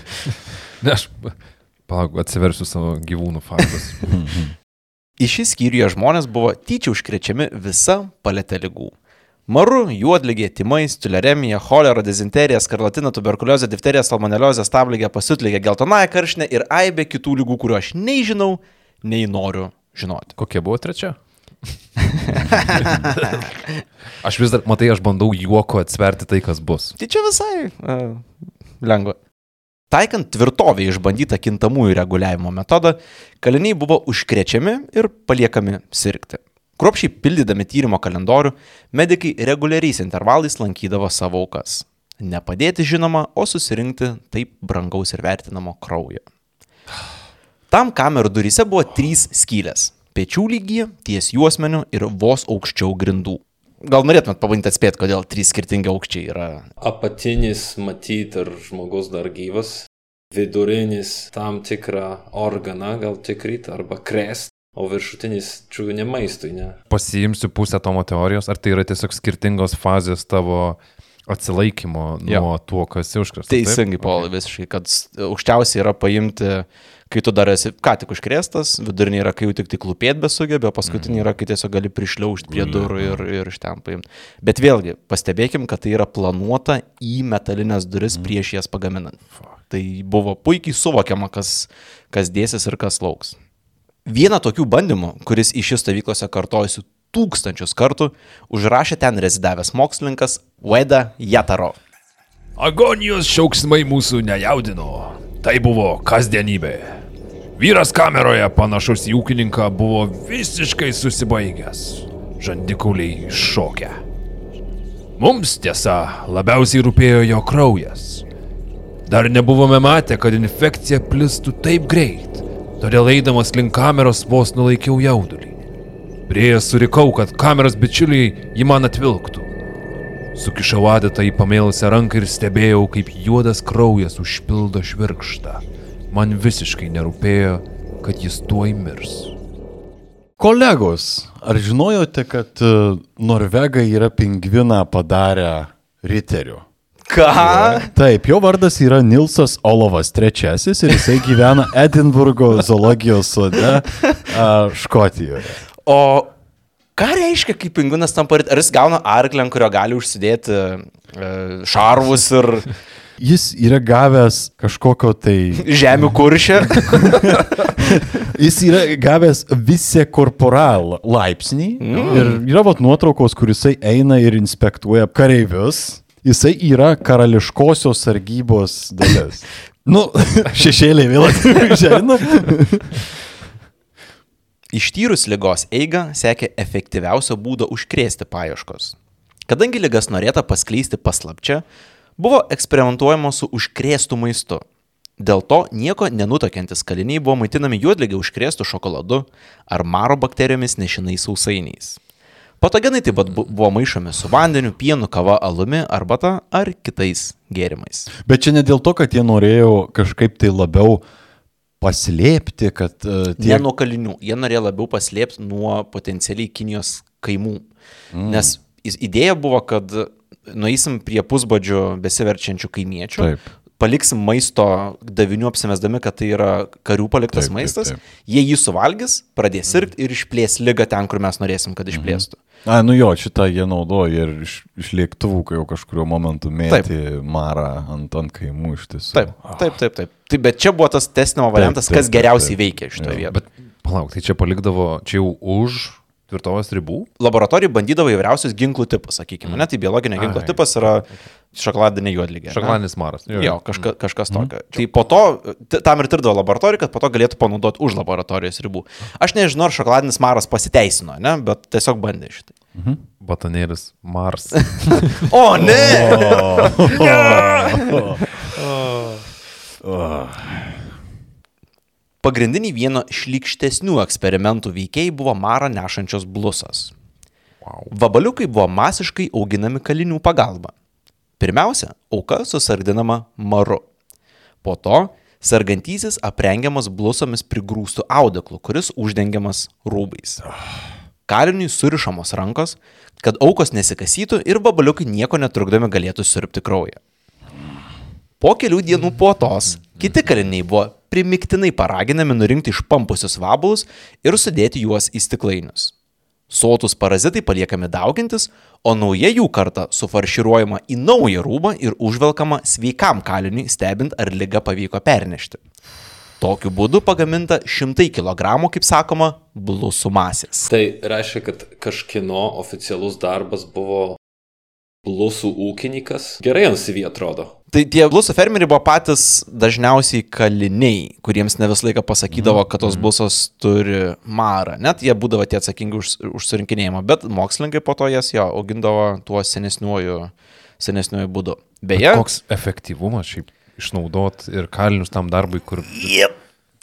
Ne, aš palauk, atsiversiu savo gyvūnų faktus. Į šį skyrių žmonės buvo tyčia užkrečiami visa paletė lygų. Maru, juodligė, timais, tuleremija, cholera, dezinterija, skarlatina, tuberkuliozė, difterija, salmoneliozė, stabligė, pasiutligė, geltonąją karšinę ir aibė kitų lygų, kuriuo aš nei žinau, nei noriu žinoti. Kokia buvo trečia? aš vis dar, matai, aš bandau juoko atsverti tai, kas bus. Tai čia visai uh, lengva. Taikant tvirtovį išbandytą kintamųjų reguliavimo metodą, kaliniai buvo užkrečiami ir paliekami sirgti. Kruopšiai pildydami tyrimo kalendorių, medikai reguliariais intervalais lankydavo savo aukas. Nepadėti žinoma, o susirinkti taip brangaus ir vertinamo kraujo. Tam kamerų duryse buvo trys skylės - pečių lygyje, ties juosmeniu ir vos aukščiau grindų. Gal norėtumėt pabandyti atspėti, kodėl trys skirtingi aukščiai yra. Apatinis matyti ir žmogus dar gyvas, vidurinis tam tikrą organą gal tikrit arba krest, o viršutinis čiūvių ne maistui, ne. Pasiimsiu pusę tomo teorijos, ar tai yra tiesiog skirtingos fazės tavo atsilaikymo Jo. nuo tuo, kas esi užkrėstas. Teisingai, Paulai, visiškai, kad aukščiausiai yra paimti, kai tu dar esi ką tik užkrėstas, vidurinė yra, kai jau tik tai klūpėt besugebė, o paskutinė yra, kai tiesiog gali prišliaužti prie durų ir, ir iš ten paimti. Bet vėlgi, pastebėkim, kad tai yra planuota į metalinės duris prieš jas pagaminant. Tai buvo puikiai suvokiama, kas, kas dėsis ir kas lauks. Vieną tokių bandymų, kuris iš šis stovyklose kartojasi tūkstančius kartų, užrašė ten rezidavęs mokslininkas Veda Jataro. Agonijos šauksmai mūsų nejaudino. Tai buvo kasdienybė. Vyras kameroje panašus į ūkininką buvo visiškai susibaigęs. Žandikuliai šokę. Mums tiesa labiausiai rūpėjo jo kraujas. Dar nebuvome matę, kad infekcija plistų taip greit, todėl eidamas link kameros vos nulaikiau jaudulį. Prieėjęs surikau, kad kameros bičiuliai jį man atvilktų. Sukišau adatą į pamėlusią ranką ir stebėjau, kaip juodas kraujas užpildo švirkštą. Man visiškai nerūpėjo, kad jis tuoj mirs. Kolegos, ar žinojote, kad e, Norvegai yra pingviną padarę riteriu? Ką? Taip, jo vardas yra Nilsas Olovas III ir jisai gyvena Edinburgo zoologijos sode a, Škotijoje. O ką reiškia, kai pingvinas tampa, ar jis gauna arklę, ant kurio gali užsidėti e, šarvus ir Jis yra gavęs kažkokio tai... žemių kuršę? Jis yra gavęs visą korporal laipsnį mm. ir yra vat nuotraukos, kur jisai eina ir inspektuoja kareivius. Jisai yra karališkosios sargybos dalis. Nu, šešėliai vėl žemina. Ištyrus lygos eigą sekė efektyviausio būdo užkrėsti paieškos. Kadangi lygas norėta paskleisti paslapčia, buvo eksperimentuojama su užkrėstų maistu. Dėl to nieko nenutokiantis kaliniai buvo maitinami juodligį užkrėstų šokoladu ar maro bakterijomis nešinais sausainiais. Patogenai taip pat bu- buvo maišomi su vandeniu, pienu, kava, alumi, arbata ar kitais gėrimais. Bet čia ne dėl to, kad jie norėjo kažkaip tai labiau paslėpti, kad uh, Ne nuo kalinių, jie norėjo labiau paslėpti nuo potencialiai Kinijos kaimų. Mm. Nes idėja buvo, kad nueisim prie pusbadžio besiverčiančių kaimiečių, Taip. paliksim maisto davinių apsimesdami, kad tai yra karių paliktas Taip, taip, maistas, taip. jie jį suvalgys, pradės sirgti ir išplės lygą ten, kur mes norėsim, kad išplėstų. A, nu jo, šitą jie naudoja ir iš, iš lėktuvų, kai jau kažkurio momentu mėtė marą ant, ant kaimų iš tiesų. Taip, taip, taip, taip. taip. Bet čia buvo tas testinimo variantas, taip, kas taip, geriausiai taip. veikia šitoje vietoje. Bet palauk, tai čia palikdavo, čia jau už tvirtovės ribų? laboratorijai bandydavo įvairiausius ginklų tipus, sakykime, net tai biologinio ginklo Ai. tipas yra šokoladinė juodligė. ne? Šokoladinis maras. Jo, kažka, kažkas tokio. Tai po to, tam ir tirdavo laboratorija, kad po to galėtų panaudoti už laboratorijos ribų. Aš nežinau, ar šokoladinis maras pasiteisino, ne, bet tiesiog bandė šitai. Batonėlis Mars. O, ne! Pagrindiniai vieno šlikštesnių eksperimentų veikėjai buvo marą nešančios blusas. Vabaliukai buvo masiškai auginami kalinių pagalba. Pirmiausia, auka susargdinama maru. Po to sergantysis aprengiamas blusomis prigrūstų audeklu, kuris uždengiamas rūbais. Kaliniui surišamos rankos, kad aukos nesikasytų ir vabaliukai nieko netrukdami galėtų sirpti kraują. Po kelių dienų po tos, kiti kaliniai buvo primiktinai paraginami nurinkti išpampusius vabalus ir sudėti juos į stiklainius. Sotus parazitai paliekami daugintis, o nauja jų karta sufarširuojama į naują rūbą ir užvelkama sveikam kaliniui, stebint, ar lyga pavyko pernešti. Tokiu būdu pagaminta šimtai kilogramų, kaip sakoma, blusų masės. Tai reiškia, kad kažkino oficialus darbas buvo blusų ūkininkas. Gerai ant CV atrodo. Tai tie blusų fermeriai buvo patys dažniausiai kaliniai, kuriems ne visą laiką pasakydavo, kad tos blusos turi marą. Net jie būdavo tie atsakingi už, už surinkinėjimą, bet mokslininkai po to jas jo augindavo tuo senesniuoju, senesniuoju būdu. Beje, Koks efektyvumas šiaip išnaudot ir kalinius tam darbui, kur... Jep.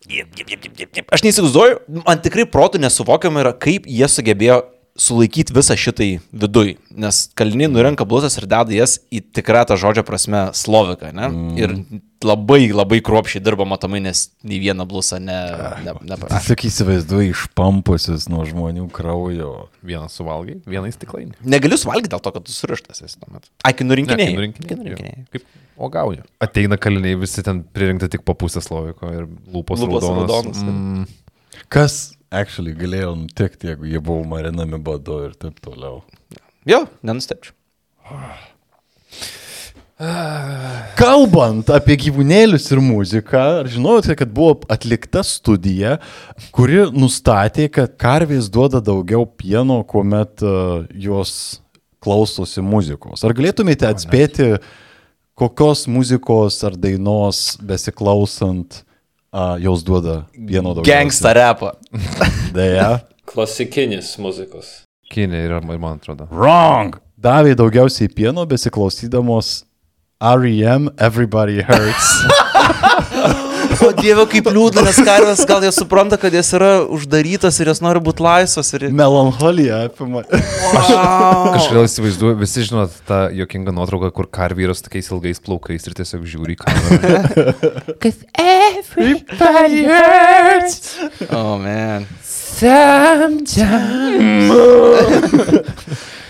Jep, jep, jep, jep, jep. Aš neįsivaizduoju, man tikrai protų nesuvokiama yra, kaip jie sugebėjo sulaikyti visą šitai viduj. Nes kaliniai nurenka blusas ir deda jas į tikrą tą žodžio prasme sloviką. Ne? Mm. Ir labai, labai kruopšiai dirba matomai, nes nei vieną blusą ne... ne, ne Tiesiog įsivaizduoju išpampusius nuo žmonių kraujo. Vieną suvalgai, vieną įstiklainį. Negaliu suvalgyti dėl to, kad tu surištas esi tuomet. Ai, kai nurinkinėjai. Ne, nurinkinėjai. Jo. Kaip o gauja. Ateina kaliniai, visi ten pririnkti tik po pusę sloviko ir lūpos, Lūpos raudonos. raudonos, Mm, Kas actually galėjo nutikti, jeigu jie buvo marinami badu ir taip toliau. Jo, nenustepčiau. Kalbant apie gyvūnėlius ir muziką, ar žinojote, kad buvo atlikta studija, kuri nustatė, kad karvės duoda daugiau pieno, kuomet uh, jos klausosi muzikos? Ar galėtumėte atspėti, kokios muzikos ar dainos besiklausant uh, jos duoda pieno daugiau? Gangsta repą. Deja. Klasikinis muzikos. Kinė yra, man atrodo. Wrong. Davė daugiausiai pieno besiklausydamos REM Everybody Hurts. O dieve, kaip liūdna, nes karvės gal jie supranta, kad jas yra uždarytas ir jas nori būti laisvas. Ir... Melancholija apima. Kažkodėl įsivaizduoju, visi žinot tą jokingą nuotrauką, kur karvė yra su tokiais ilgais plaukais ir tiesiog žiūri į kamerą. Everybody hurts. Oh, man.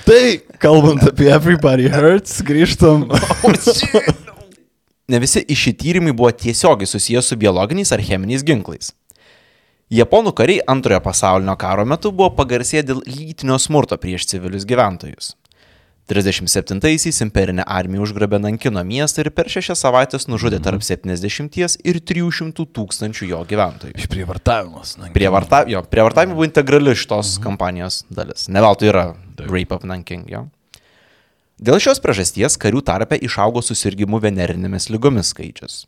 Tai, kalbant apie Everybody Hurts, grįžtam. Ne visi iš tyrimai buvo tiesiogiai susijęs su biologiniais ar cheminiais ginklais. Japonų kariai antrojo pasaulinio karo metu buvo pagarsėję dėl lytinio smurto prieš civilius gyventojus. 37-aisiais imperinė armija užgrabė Nankino miestą ir per šešias savaitės nužudė tarp 70 ir 300 tūkstančių jo gyventojų. Išprievartavimas. Prievarta, jo, prievartavimai buvo integrali šitos kampanijos dalis. Ne veltui yra Rape of Nanking. Jo. Dėl šios priežasties karių tarpe išaugo susirgymų venerinėmis lygomis skaičius.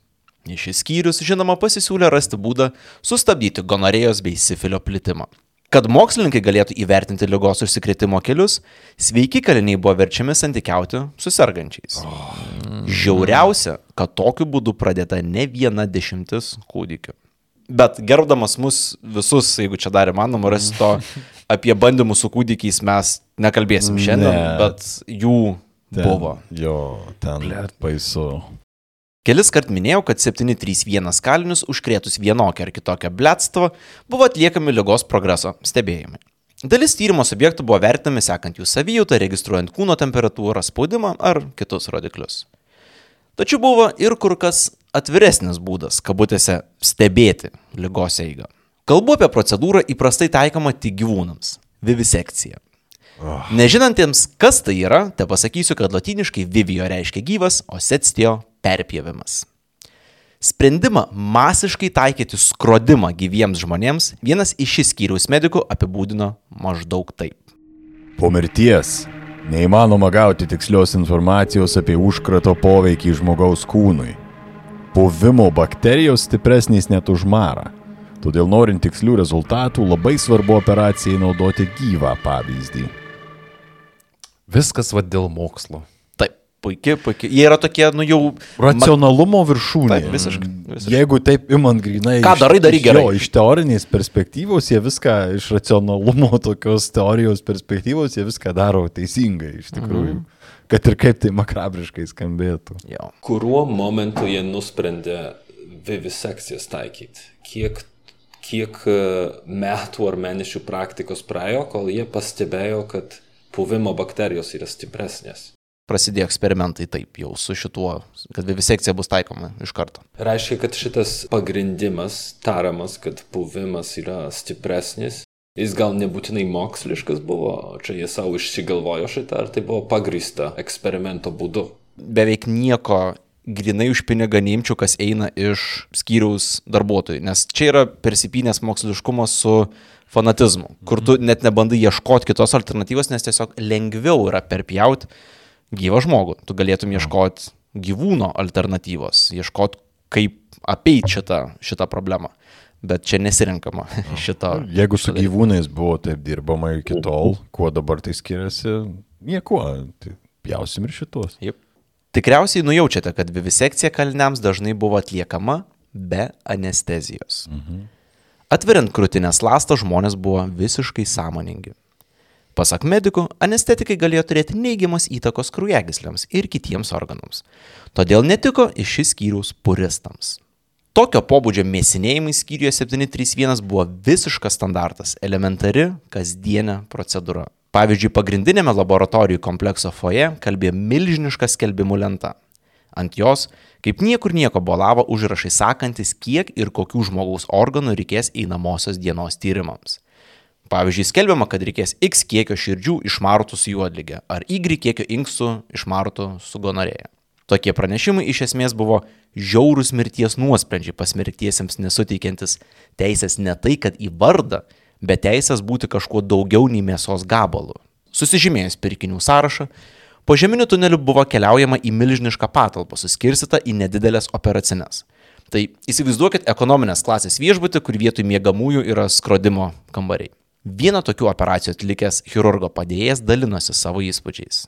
Šis skyrius, žinoma, pasisiūlė rasti būdą sustabdyti gonorėjos bei sifilio plitimą. Kad mokslininkai galėtų įvertinti lygos užsikrėtimo kelius, sveiki kaliniai buvo verčiami santykiauti su sergančiais. Žiauriausia, kad tokiu būdu pradėta ne viena dešimtis kūdikių. Bet gerbdamas mus visus, jeigu čia dar įmanoma, rasti to apie bandymus su kūdikiais mes nekalbėsim šiandien, Ne. bet jų Ten, buvo. Jo, ten baisu. Kelis kart minėjau, kad 731 kalinius užkrėtus vienokią ar kitokią bletstvą buvo atliekami lygos progreso stebėjimai. Dalis tyrimo subjektų buvo vertinami sekant jų savijautą, registruojant kūno temperatūrą, spaudimą ar kitus rodiklius. Tačiau buvo ir kur kas atviresnis būdas, kabutėse, stebėti lygos eigą. Kalbu apie procedūrą įprastai taikomą tik gyvūnams - vivisekcija. Nežinantiems, kas tai yra, te pasakysiu, kad latiniškai vivio reiškia gyvas, o setstio perpjovimas. Sprendimą masiškai taikyti skrodimą gyviems žmonėms vienas iš šis skyriaus medikų apibūdino maždaug taip. Po mirties Neįmanoma gauti tikslios informacijos apie užkrato poveikį žmogaus kūnui. Puvimo bakterijos stipresnės net už marą. Todėl norint tikslių rezultatų labai svarbu operacijai naudoti gyvą pavyzdį. Viskas vad dėl mokslo. Puikiai, puikiai. Jie yra tokie, nu jau... Racionalumo viršūnė. Taip, visiškai, visiškai. Jeigu taip imant grinai. Ką darai, daryk iš gerai. Jo, iš teorinės perspektyvos jie viską, iš racionalumo tokios teorijos perspektyvos jie viską daro teisingai, iš tikrųjų. Mhm. Kad ir kaip tai makabriškai skambėtų. Jo. Kuriuo momentu jie nusprendė vivisekcijas taikyti? Kiek, kiek e, metų ar mėnesių praktikos praėjo, kol jie pastebėjo, kad puvimo bakterijos yra stipresnės? Prasidėjo eksperimentai taip jau su šituo, kad vivisekcija bus taikoma iš karto. Reiškia, kad šitas pagrindimas, tariamas, kad puvimas yra stipresnis, jis gal nebūtinai moksliškas buvo, čia jie savo išsigalvojo šitą, ar tai buvo pagrįsta eksperimento būdu. Beveik nieko grinai už pinigą neimčiau, kas eina iš skyriaus darbuotojų, nes čia yra persipinės moksliškumas su fanatizmu, kur tu net nebandai ieškoti kitos alternatyvos, nes tiesiog lengviau yra perpjauti gyvą žmogų. Tu galėtum ieškoti gyvūno alternatyvos, ieškoti, kaip apeiti šitą, šitą problemą. Bet čia nesirinkama šito. Jeigu su gyvūnais buvo taip dirbama iki tol, kuo dabar tai skiriasi, niekuo. Tai pjausim ir šitos. Jep. Tikriausiai nujaučiate, kad vivisekcija kaliniams dažnai buvo atliekama be anestezijos. Mhm. Atveriant krūtinės lastą žmonės buvo visiškai sąmoningi. Pasak medikų, anestetikai galėjo turėti neigiamas įtakos kraujagyslėms ir kitiems organams. Todėl netiko iš šis skyrius puristams. Tokio pobūdžio mėsinėjimai skyriuje 731 buvo visiškas standartas, elementari, kasdienė procedūra. Pavyzdžiui, pagrindinėme laboratorijų komplekso foje kalbėjo milžiniška skelbimų lenta. Ant jos, kaip niekur nieko bolavo užrašai sakantis, kiek ir kokių žmogaus organų reikės einamosios dienos tyrimams. Pavyzdžiui, skelbiama, kad reikės X kiekio širdžių išmartų su juodligė ar Y kiekio inkstų išmartų su gonorėja. Tokie pranešimai iš esmės buvo žiaurūs mirties nuosprendžiai pasmerktiesiems nesuteikiantis teisės ne tai, kad į vardą, bet teisės būti kažkuo daugiau nei mėsos gabalu. Susižymėjus pirkinių sąrašą, po žeminiu tuneliu buvo keliaujama į milžinišką patalpą, suskirstytą į nedidelės operacinės. Tai įsivaizduokit ekonominės klasės viešbutį, kur vietoj miegamųjų yra skrodimo kambariai. Vieną tokių operacijų atlikęs chirurgo padėjėjas dalinosi savo įspūdžiais.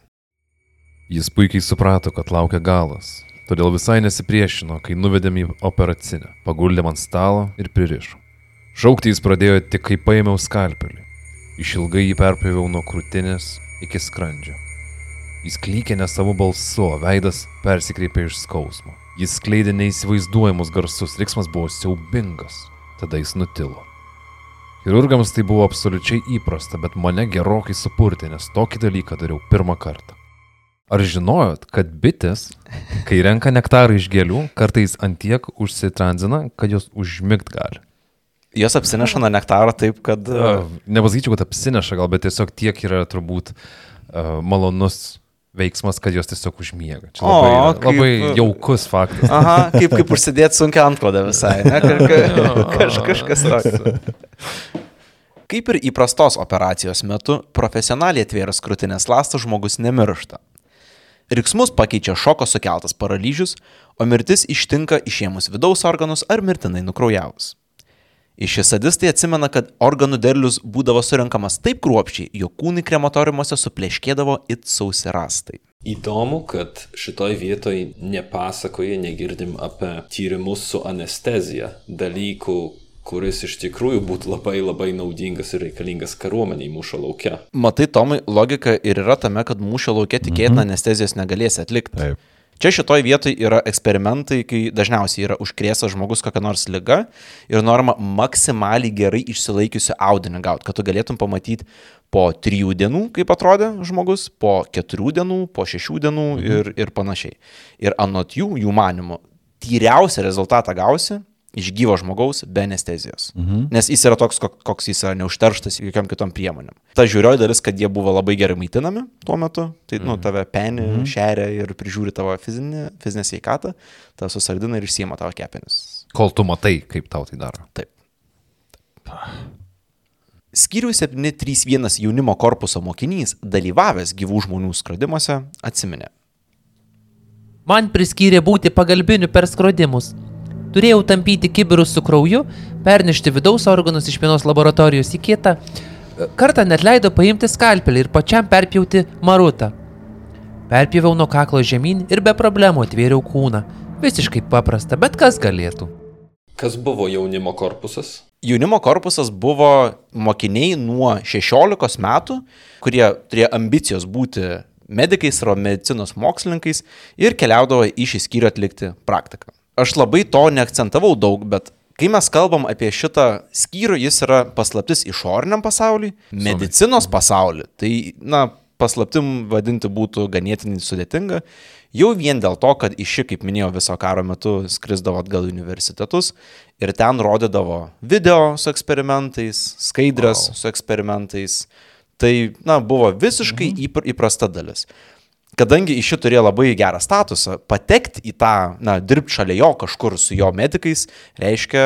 Jis puikiai suprato, kad laukia galas, todėl visai nesipriešino, kai nuvedėm į operacinę, paguldėm ant stalo ir pririšo. Šaukti jis pradėjo tik kai paėmiau skalpelį. Išilgai jį perpjoviau nuo krūtinės iki skrandžio. Jis klykė ne savo balsu, o veidas persikreipė iš skausmo. Jis skleidė neįsivaizduojamus garsus, riksmas buvo siaubingas. Tada jis nutilo. Chirurgams tai buvo absoliučiai įprasta, bet mane gerokai supurtė, nes tokį dalyką dariau pirmą kartą. Ar žinojot, kad bitės, kai renka nektarą iš gėlių, kartais antiek užsitranzina, kad jos užmigt gali? Jos apsineša nuo nektaro taip, kad... Nepasakyčiau, kad apsineša gal, bet tiesiog tiek yra turbūt uh, malonus veiksmas, kad jos tiesiog užmiega. Čia O, labai, kaip- labai jaukus faktas. Aha, kaip, kaip užsidėti sunkia antklodę visai, ne? Ka, ka, kaž, kažkas toks. Kaip ir įprastos operacijos metu, profesionaliai atvėrus krūtinės lastą žmogus nemiršta. Riksmus pakeičia šoko sukeltas paralyžius, o mirtis ištinka išėmus vidaus organus ar mirtinai nukraujavus. Iš šis sadistai atsimena, kad organų derlius būdavo surinkamas taip kruopščiai, jog kūnai krematoriumuose supleškėdavo it sausi rastai. Įdomu, kad šitoj vietoj nepasakoje negirdim apie tyrimus su anestezija, dalykų, kuris iš tikrųjų būtų labai labai naudingas ir reikalingas kariuomeniai mūšio laukia. Matai, Tomai, logika ir yra tame, kad mūšio laukia tikėtina anestezijos negalės atlikti. Taip. Čia šitoj vietoj yra eksperimentai, kai dažniausiai yra užkrėsas žmogus kokią nors lygą ir norma maksimaliai gerai išsilaikiusi audinį gauti, kad tu galėtum pamatyti po trijų dienų, kaip atrodė žmogus, po keturių dienų, po šešių dienų ir, ir panašiai. Ir anot jų, jų manimų, tyriausią rezultatą gausi iš gyvo žmogaus be anestezijos. Mhm. Nes jis yra toks, kok- koks jis yra neužterštas jokiam kitom priemonėm. Ta žiūrioji dalis, kad jie buvo labai gerai maitinami tuo metu, tai, nu, tave peni, mhm. šeria ir prižiūri tavo fizinę, fizinę sveikatą, tave susardina ir išsiema tavo kepenis. Kol tu matai, kaip tau tai daro. Taip. Skyrių 731 jaunimo korpuso mokinys, dalyvavęs gyvų žmonių skrodimuose, atsiminė. Man priskyrė būti pagalbiniu per skrodimus. Turėjau tampyti kibirus su krauju, pernešti vidaus organus iš vienos laboratorijos į kitą. Kartą net leido paimti skalpelį ir pačiam perpjauti marutą. Perpjoviau nuo kaklo žemyn ir be problemų atvėriau kūną. Visiškai paprasta, bet kas galėtų. Kas buvo jaunimo korpusas? Jaunimo korpusas buvo mokiniai nuo 16 metų, kurie turėjo ambicijos būti medikais ar medicinos mokslininkais ir keliaudavo į šį skyrių atlikti praktiką. Aš labai to neakcentavau daug, bet kai mes kalbam apie šitą skyrių, jis yra paslaptis išoriniam pasauliui, medicinos pasauliui. Tai, na, paslaptim vadinti būtų ganėtinai sudėtinga. Jau vien dėl to, kad iš šį, kaip minėjau, viso karo metu skrisdavo atgal į universitetus ir ten rodydavo video su eksperimentais, skaidrės wow. su eksperimentais. Tai, na, buvo visiškai mhm. įprasta dalis. Kadangi iš šį turėjo labai gerą statusą, patekti į tą, na, dirbti šalia jo kažkur su jo medikais reiškia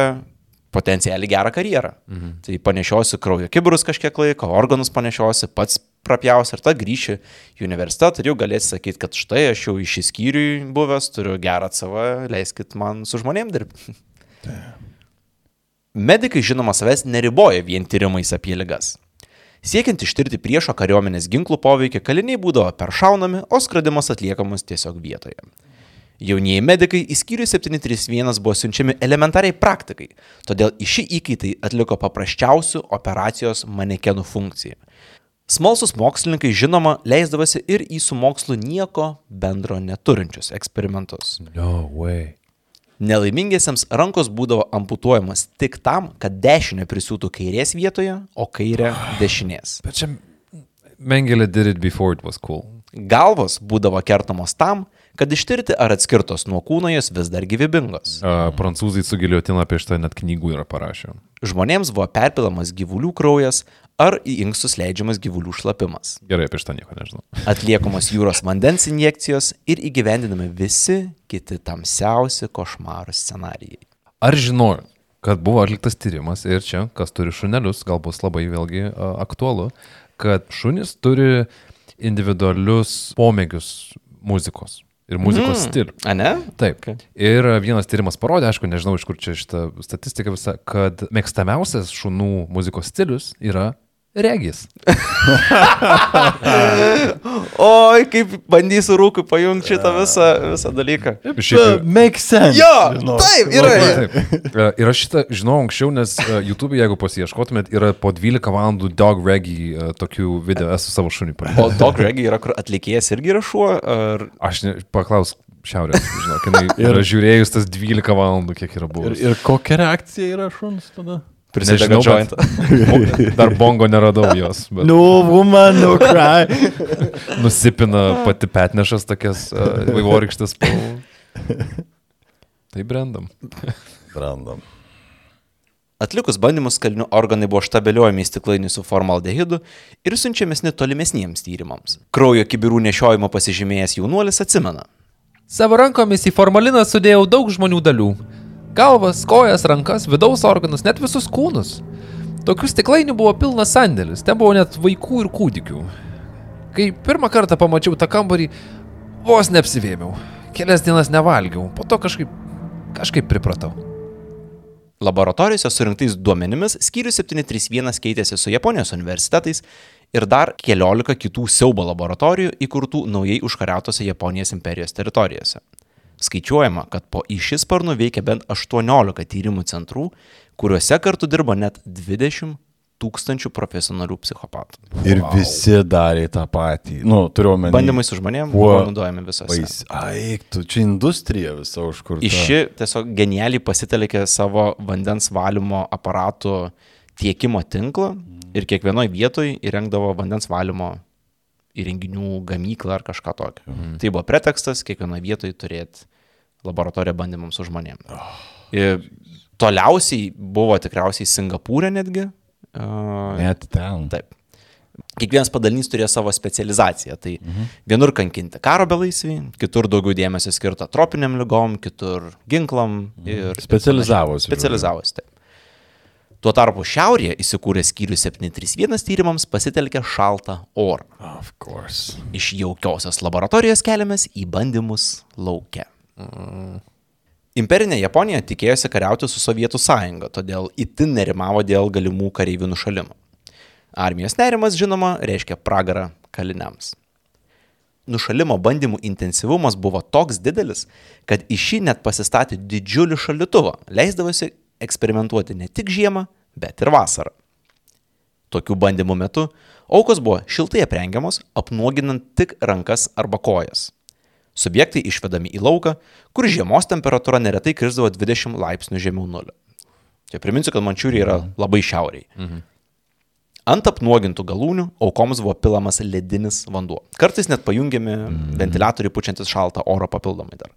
potencialiai gerą karjerą. Mhm. Tai panešiosi kraujo kiburus kažkiek laiko, organus panešiosi, pats prapjausi ir tada grįši į universitetą ir jau galėsi sakyti, kad štai aš jau iš įskyriui buvęs, turiu gerą savo, leiskit man su žmonėm dirbti. Medikai žinoma savęs neriboja vien tyrimais apie ligas. Siekiant ištirti priešo kariuomenės ginklų poveikį, kaliniai būdavo peršaunami, o skradimas atliekamas tiesiog vietoje. Jaunieji medikai į skyrių 731 buvo siunčiami elementariai praktikai, todėl į šį įkaitį atliko paprasčiausių operacijos manekenų funkciją. Smalsus mokslininkai žinoma leisdavosi ir į su mokslu nieko bendro neturinčius eksperimentus. No way. Nelaimingiesiems rankos būdavo amputuojamos tik tam, kad dešinė prisiūtų kairės vietoje, o kairė dešinės. Bet čia Mengelė did it before it was cool. Galvos būdavo kertamos tam, kad ištirti ar atskirtos nuo kūno jos vis dar gyvybingos. Uh, prancūzai su giliotina apie šitą net knygų yra parašę. Žmonėms buvo perpilamas gyvulių kraujas ar į inkstus leidžiamas gyvulių šlapimas. Gerai, apie šitą nieko nežinau. Atliekamos jūros vandens injekcijos ir įgyvendinami visi kiti tamsiausi košmaro scenarijai. Ar žinojot, kad buvo atliktas tyrimas ir čia, kas turi šunelius, gal bus labai vėlgi aktualu, kad šunys turi individualius pomėgius muzikos ir muzikos mm. stilių. A ne? Taip. Okay. Ir vienas tyrimas parodė, aišku, nežinau iš kur čia šitą statistiką visą, kad mėgstamiausias šunų muzikos stilius yra regis. Oi, kaip bandysiu rūkui pajungti šitą visą, visą dalyką. Šiaip, Make sense. Jo, žinau. taip, yra. Taip. E, Ir aš šitą žinau anksčiau, nes e, YouTube, jeigu pasieškotumėt, yra po 12 valandų dog reggae e, tokių video, esu savo šunį O parodęs. Dog Reggie yra, kur atlikėjas irgi yra šuo, ar... Aš ne, paklaus šiaurės, žinok, jinai yra žiūrėjus tas 12 valandų, kiek yra Ir, buvęs. ir kokia reakcija yra šuns tada? Prisidega Nežinau, jointą. bet dar bongo neradau jos, bet No woman, no cry. nusipina pati petnešas tokias uh, vaivorykštas spalvų. Tai brandam. Randam. Atlikus bandymus kalinių organai buvo štabeliuojami į stiklainį su formaldehidu ir siunčiamesni tolimesniems tyrimams. Kraujo kibirų nešiojimo pasižymėjęs jaunuolis atsimena. Savo rankomis į formaliną sudėjau daug žmonių dalių. Galvas, kojas, rankas, vidaus organus, net visus kūnus. Tokių stiklainių buvo pilnas sandėlis, ten buvo net vaikų ir kūdikių. Kai pirmą kartą pamačiau tą kambarį, vos neapsivėmiau. Kelias dienas nevalgiau, po to kažkaip, kažkaip pripratau. Laboratorijose surinktais duomenimis skyrius 731 keitėsi su Japonijos universitetais ir dar keliolika kitų siaubo laboratorijų įkurtų naujai užkariautose Japonijos imperijos teritorijose. Skaičiuojama, kad po į šį sparnų veikia bent 18 tyrimų centrų, kuriuose kartu dirba net 20 tūkstančių profesionalių psichopatų. Ir visi darė tą patį. Nu, turiu omeny. Bandymai su žmonėmis buvo naudojami visose. Vais... Ai, tu čia industrija visa užkurta. Iš ši tiesiog genialiai pasitelkė savo vandens valymo aparatų tiekimo tinklą ir kiekvienoje vietoje įrengdavo vandens valymo įrenginių gamyklą ar kažką tokio. Mhm. Tai buvo pretekstas kiekvienoje vietoje turėti laboratoriją bandymams su žmonėmis. Oh. Ir toliausiai buvo tikriausiai Singapūrė netgi. Net ten. Taip. Kiekvienas padalinys turėjo savo specializaciją. Tai mhm. vienur kankinti karo belaisvį, kitur daugiau dėmesio skirta tropiniam lygom, kitur ginklam ir... Specializavosi. Specializavosi, taip. Tuo tarpu šiaurėje įsikūręs skyrius 731 tyrimams pasitelkė šaltą orą. Iš jaukiosios laboratorijos keliamės į bandymus laukia. Imperinė Japonija tikėjosi kariauti su Sovietų sąjunga, todėl itin nerimavo dėl galimų kareivių nušalimo. Armijos nerimas, žinoma, reiškia pragarą kaliniams. Nušalimo bandymų intensyvumas buvo toks didelis, kad į šį net pasistatė didžiulį šalituvą, leisdavosi eksperimentuoti ne tik žiemą, bet ir vasarą. Tokių bandymų metu aukos buvo šiltai aprengiamos, apnuoginant tik rankas arba kojas. Subjektai išvedami į lauką, kur žiemos temperatūra neretai krisdavo 20 laipsnių žemiau nulio. Čia priminsiu, kad Mančiūrija yra labai šiauriai. Mhm. Ant apnuogintų galūnių aukoms buvo pilamas ledinis vanduo. Kartais net pajungiami ventiliatoriai pučiantis šaltą orą papildomai dar.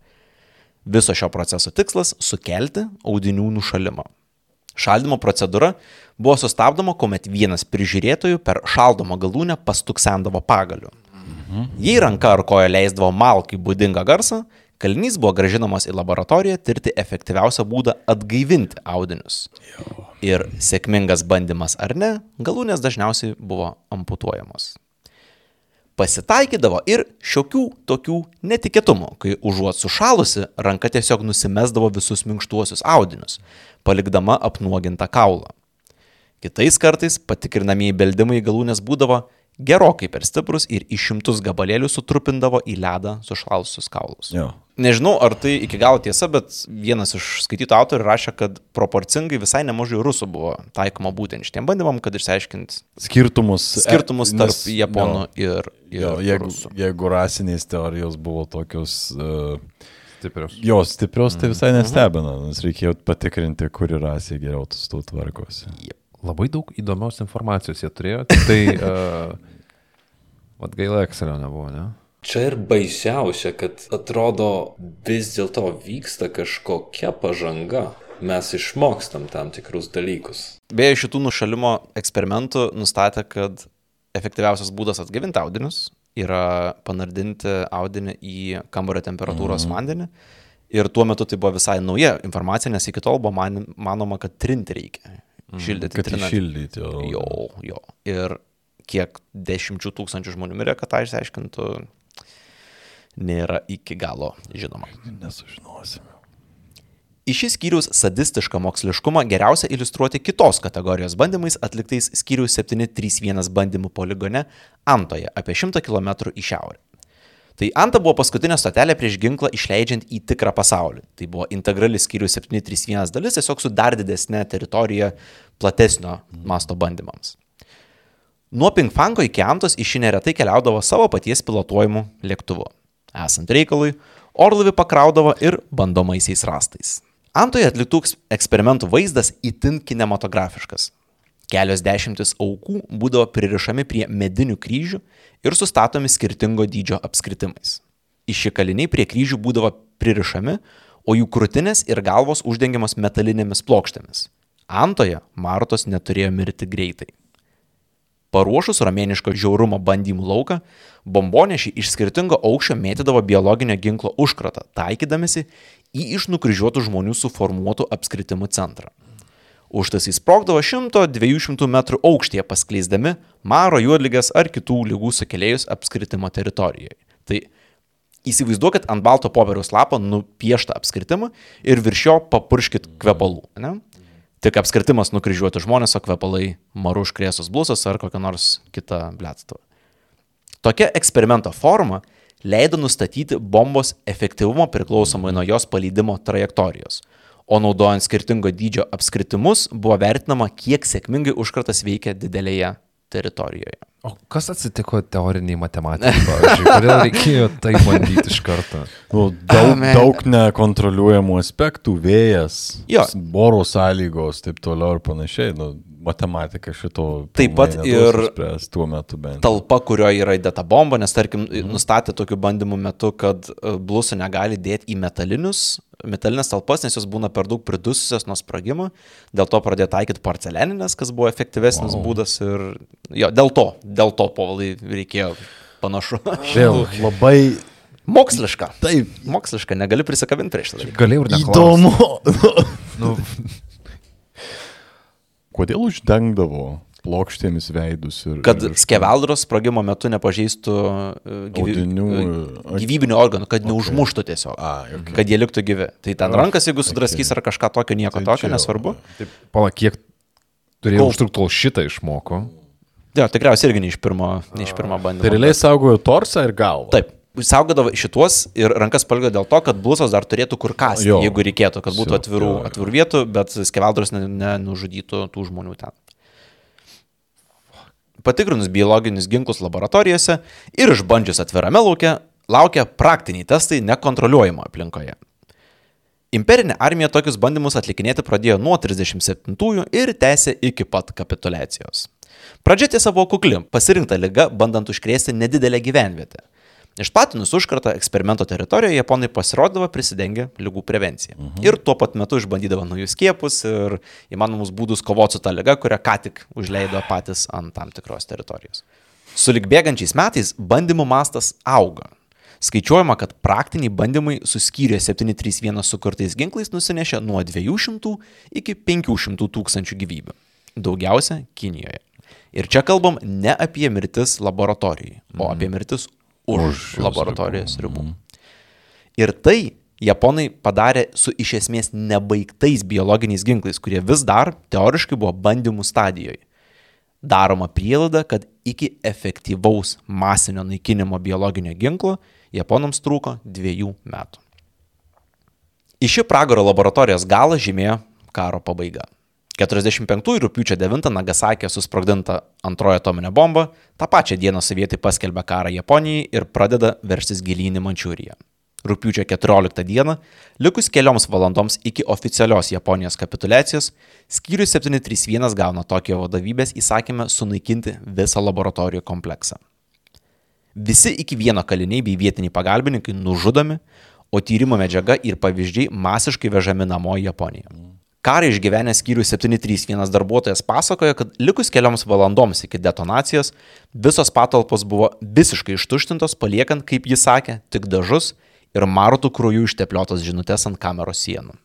Viso šio proceso tikslas - sukelti audinių nušalimą. Šaldymo procedūra buvo sustabdoma, kuomet vienas prižiūrėtojų per šaldomą galūnę pastuksendavo pagaliu. Jei ranka ar koja leisdavo malkai būdingą garsą, kalinys buvo gražinamas į laboratoriją tirti efektyviausią būdą atgaivinti audinius. Ir sėkmingas bandymas ar ne, galūnės dažniausiai buvo amputuojamos. Pasitaikydavo ir šiokių tokių netikėtumų, kai užuot sušalusi, ranka tiesiog nusimesdavo visus minkštuosius audinius, palikdama apnuogintą kaulą. Kitais kartais patikrinamieji beldimai galūnės būdavo gerokai per stiprus ir į šimtus gabalėlių sutrupindavo į ledą sušalusius kaulus. Jo. Nežinau, ar tai iki galo tiesa, bet vienas iš skaitytų autorių rašė, kad proporcingai visai nemažai rusų buvo taikoma būtent šitiem bandymam, kad išsiaiškint Skirtumus. skirtumus e, tarp nes- japonų ir, ir Jo, jeigu, rusų. jeigu rasinės teorijos buvo tokios, uh, Stiprios. jos stiprios, tai Mhm. visai nestebina, nes reikėjo patikrinti, kuri rasė geriau su tuo tvarkosi. Labai daug įdomios informacijos jie turėjo, tik tai... Uh, Vat gaila Excelio nebuvo, ne? Čia ir baisiausia, kad atrodo vis dėlto vyksta kažkokia pažanga. Mes išmokstam tam tikrus dalykus. Beje, šitų nušalimo eksperimentų nustatė, kad efektyviausias būdas atgavinti audinius yra panardinti audinį į kambario temperatūros mhm. vandenį. Ir tuo metu tai buvo visai nauja informacija, nes iki tol buvo man, manoma, kad trinti reikia. Šildyti. Kad trinant. iššildyti. o- Jo, jo. Ir kiek dešimčių tūkstančių žmonių mirė, kad tą išsiaiškintų, nėra iki galo žinoma. Nesužinosime. Į šį skyrius sadistišką moksliškumą geriausia iliustruoti kitos kategorijos bandymais atliktais skyrius 731 bandymų poligone Antoje, apie 100 km į šiaurę. Tai Anta buvo paskutinė stotelė prieš ginklą išleidžiant į tikrą pasaulį. Tai buvo integrali skyrius 731 dalis, tiesiog su dar didesnė teritorija platesnio masto bandymams. Nuo Pinkfanko iki Antos į šį neretai keliaudavo savo paties pilotuojimu lėktuvu. Esant reikalui, orlaivį pakraudavo ir bandomaisiais rastais. Antoje atliktų eks- eksperimentų vaizdas itin kinematografiškas. Kelios dešimtis aukų būdavo pririšami prie medinių kryžių ir sustatomi skirtingo dydžio apskritimais. Iš kaliniai prie kryžių būdavo pririšami, o jų krūtinės ir galvos uždengiamas metalinėmis plokštėmis. Antoje Martos neturėjo mirti greitai. Paruošus romėniško žiaurumo bandymų lauką, bombonešiai iš skirtingo aukščio mėtydavo biologinio ginklo užkratą, taikydamėsi į iš nukryžiuotų žmonių suformuotų apskritimų centrą. Užtas įsprogdavo 100-200 metrų aukštyje paskleisdami maro, juodligas ar kitų lygų sukėlėjus apskritimo teritorijoje. Tai įsivaizduokit ant balto popieriaus lapo nupieštą apskritimą ir virš jo papurškit kvepalų. Ne? Tik apskritimas nukryžiuoti žmonės, o kvepalai maru užkrėsus blusas ar kokią nors kitą blėtstovą. Tokia eksperimento forma leido nustatyti bombos efektyvumą priklausomai nuo jos paleidimo trajektorijos, o naudojant skirtingo dydžio apskritimus buvo vertinama, kiek sėkmingai užkratas veikia didelėje teritorijoje. O kas atsitiko teoriniai matematikai, pavyzdžiui? Kodėl reikėjo tai bandyti iš karto? Nu, daug, Amen. daug nekontroliuojamų aspektų, vėjas, Jo. s- oro sąlygos, taip toliau ir panašiai. Nu, matematika šito Taip pat ir talpa, kurioje yra įdėta bomba, nes tarkim nustatė tokiu bandymu metu, kad e, blusų negali dėti į metalinius, metalinės talpas, nes jos būna per daug pridususios nuo sprogimo, dėl to pradėjo taikyti porcelianinės, kas buvo efektyvesnis wow. būdas ir jo, dėl to, dėl to povalai reikėjo panašu. Vėl labai Moksliška. taip Moksliška, negali prisikabinti prieš tai. Galėjau ir neklausti. įdomu. Nu, kodėl uždengdavo plokštėmis veidus ir... Kad ir skeveldros sprogimo metu nepažeistų e, gyvy... Audinių, e, gyvybinių organų, kad neužmuštų tiesiog. A, okay. Kad jie liktų gyvi. Tai ten rankas, jeigu sudraskys ar kažką tokio, nieko Tai tokio, čia nesvarbu. Pala, kiek turėjo Kol- užtrukti, kol šitą išmoko. Jo, tikriausiai irgi ne iš pirmo, ne iš pirmo bandymo. Tai realiai saugojo torsą ir galvą. Taip. Saugodavo šituos ir rankas palgio dėl to, kad blusas dar turėtų kur kasti, Jo. jeigu reikėtų, kad būtų atvirų, jo, jo. atvirų vietų, bet skeveldros nenužudytų tų žmonių ten. Patikrinus biologinius ginklus laboratorijose ir išbandžius atvirame lauke, laukia praktiniai testai nekontroliuojamo aplinkoje. Imperinė armija tokius bandymus atlikinėti pradėjo nuo 37-ųjų ir tęsė iki pat kapitulacijos. Pradžia tiesa buvo kukli, pasirinkta lyga, bandant užkrėsti nedidelę gyvenvietę. Išplatinus užkartą eksperimento teritorijoje, japonai pasirodavo prisidengę lygų prevenciją. Mhm. Ir tuo pat metu išbandydavo naujus skiepus ir įmanomus būdus kovoti su ta lyga, kurią ką tik užleido patys ant tam tikros teritorijos. Sulik bėgančiais metais bandymų mastas auga. Skaičiuojama, kad praktiniai bandymai su skyriuje 731 sukurtais ginklais nusinešė nuo 200 iki 500 tūkstančių gyvybių. Daugiausia Kinijoje. Ir čia kalbam ne apie mirtis laboratorijai, o apie mirtis už, Už už jos laboratorijos ribų. Ir tai japonai padarė su iš esmės nebaigtais biologiniais ginklais, kurie vis dar teoriškai buvo bandymų stadijoje. Daroma prielaida, kad iki efektyvaus masinio naikinimo biologinio ginklo japonams trūko dviejų metų. Į šį pragaro laboratorijos galą žymėjo karo pabaiga. 45 rūpiučio 9 Nagasakė susprogdinta antroji atominė bomba, tą pačią dieną sovietai paskelbė karą Japonijai ir pradeda verstis gilyn į Mančiūriją. Rūpiučio 14 dieną, likus kelioms valandoms iki oficialios Japonijos kapitulacijos, skyrius 731 gauna Tokijo vadovybės įsakymą sunaikinti visą laboratorijų kompleksą. Visi iki vieno kaliniai bei vietiniai pagalbininkai nužudomi, o tyrimo medžiaga ir pavyzdžiai masiškai vežami namo į Japoniją. Karą išgyvenęs skyrių 731 darbuotojas pasakoja, kad likus kelioms valandoms iki detonacijos visos patalpos buvo visiškai ištuštintos, paliekant, kaip jis sakė, tik dažus ir marutų krūjų ištepliotos žinutės ant kameros sienų.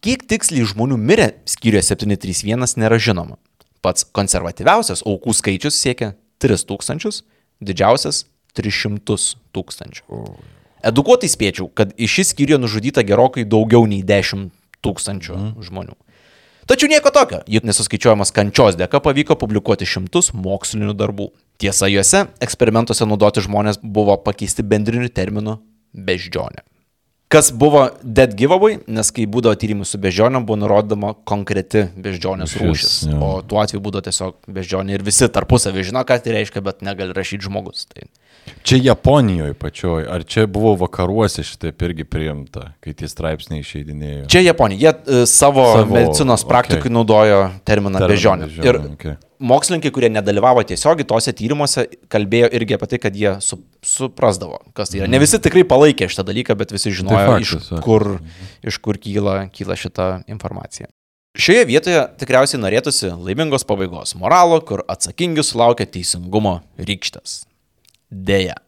Kiek tiksliai žmonių mirė skyriuje 731 nėra žinoma. Pats konservatyviausias aukų skaičius siekia 3000, didžiausias 300 tūkstančių. Edukuotai spėčiau, kad iš šį skyrių nužudyta gerokai daugiau nei 10 tūkstančių mm. žmonių. Tačiau nieko tokio, juk nesuskaičiuojamas kančios dėka pavyko publikuoti šimtus mokslinių darbų. Tiesa, juose eksperimentuose naudoti žmonės buvo pakeisti bendriniu terminu beždžionė. Kas buvo dead giveaway, nes kai būdavo tyrimai su beždžionėm, buvo nurodoma konkreti beždžionės Rūšis, jo. O tuo atveju būdavo tiesiog beždžionė ir visi tarpusavį žino, ką tai reiškia, bet negali rašyti žmogus. Tai Čia Japonijoje pačioj, ar čia buvo vakaruose šitaip irgi priimta, kai tie straipsniai išeidinėjo? Čia Japonija, jie e, savo, Savo, medicinos praktikai naudojo terminą Terminą beždžionė. beždžionė, Ir okei. Mokslininkai, kurie nedalyvavo tiesiogiai tose tyrimuose, kalbėjo irgi apie tai, kad jie su, suprasdavo, kas tai yra. Ne visi tikrai palaikė šitą dalyką, bet visi žinojo, Tai iš faktas, jo. kur, iš kur kyla, kyla šita informacija. Šioje vietoje tikriausiai norėtųsi laimingos pabaigos moralo, kur atsakingi sulaukia teisingumo rykštės. Deja.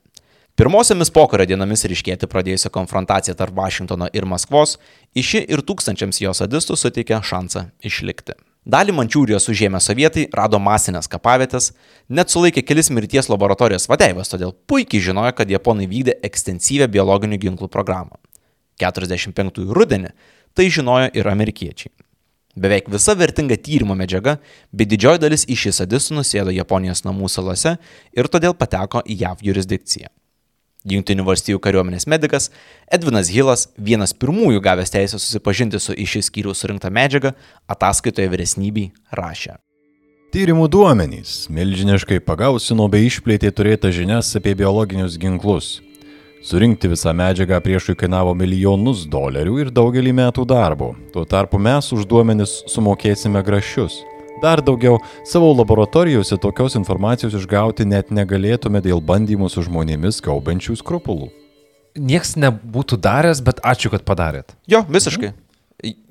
Pirmosiomis pokario dienomis ryškėti pradėjusią konfrontaciją tarp Vašingtono ir Maskvos, iš ši ir tūkstančiams jo sadistų suteikė šansą išlikti. Dalį Mančiūrijos užėmę sovietai rado masinės kapavietės, net sulaikė kelis mirties laboratorijos vadeivas, todėl puikiai žinojo, kad japonai vykdė ekstensyvę biologinių ginklų programą. 45 rudenį tai žinojo ir amerikiečiai. Beveik visa vertinga tyrimo medžiaga bei didžioji dalis iš šį sadistų nusėdo Japonijos namų salose ir todėl pateko į JAV jurisdikciją. Junktinių valstybių kariuomenės medikas Edvinas Hilas, vienas pirmųjų gavęs teisę susipažinti su iš šį skyrių surinkta medžiaga, ataskaitoje vyresnybei rašė. Tyrimų duomenys milžiniškai pagausino bei išplėtė turėtas žinias apie biologinius ginklus. Surinkti visą medžiagą priešui kainavo milijonus dolerių ir daugelį metų darbo. Tuo tarpu mes už duomenis sumokėsime grašius. Dar daugiau, savo laboratorijose tokios informacijos išgauti net negalėtume dėl bandymų su žmonėmis gaubančių skrupulų. Niekas nebūtų daręs, bet ačiū, kad padarėt. Jo, visiškai.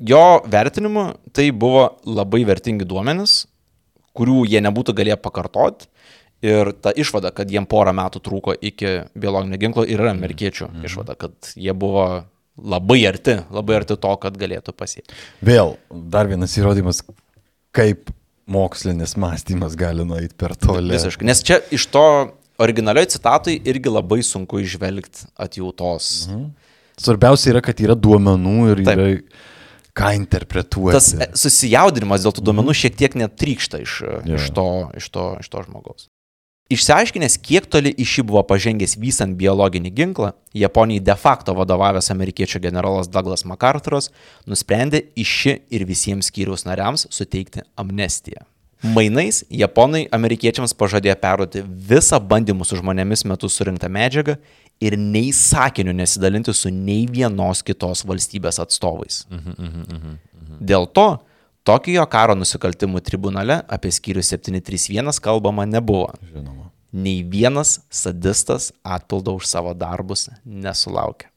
Jo vertinimu tai buvo labai vertingi duomenys, kurių jie nebūtų galėję pakartoti. Ir ta išvada, kad jiem porą metų trūko iki biologinio ginklo ir yra amerikiečių mm. išvada, kad jie buvo labai arti, labai arti to, kad galėtų pasiekti. Vėl dar vienas įrodymas, kaip mokslinis mąstymas gali nueiti per toli. Visiškai. Nes čia iš to originalioj citatui irgi labai sunku išvelgti atjautos. Mhm. Svarbiausia yra, kad yra duomenų ir Taip. yra ką interpretuoti. Tas e, susijaudinimas dėl tų duomenų šiek tiek netrykšta iš, Jo. iš, to, iš, to, iš to žmogaus. Išsiaiškinęs, kiek toli iš jį buvo pažengęs vystant biologinį ginklą, Japonijai de facto vadovavęs amerikiečių generolas Douglas MacArthuras nusprendė iš šį ir visiems skyriaus nariams suteikti amnestiją. Mainais Japonai amerikiečiams pažadėjo perduoti visą bandymų su žmonėmis metu surinktą medžiagą ir nei sakiniu nesidalinti su nei vienos kitos valstybės atstovais. Dėl to Tokijo karo nusikaltimų tribunale apie skyrių 731 kalbama nebuvo. Žinoma. Nei vienas sadistas atpildo už savo darbus nesulaukė.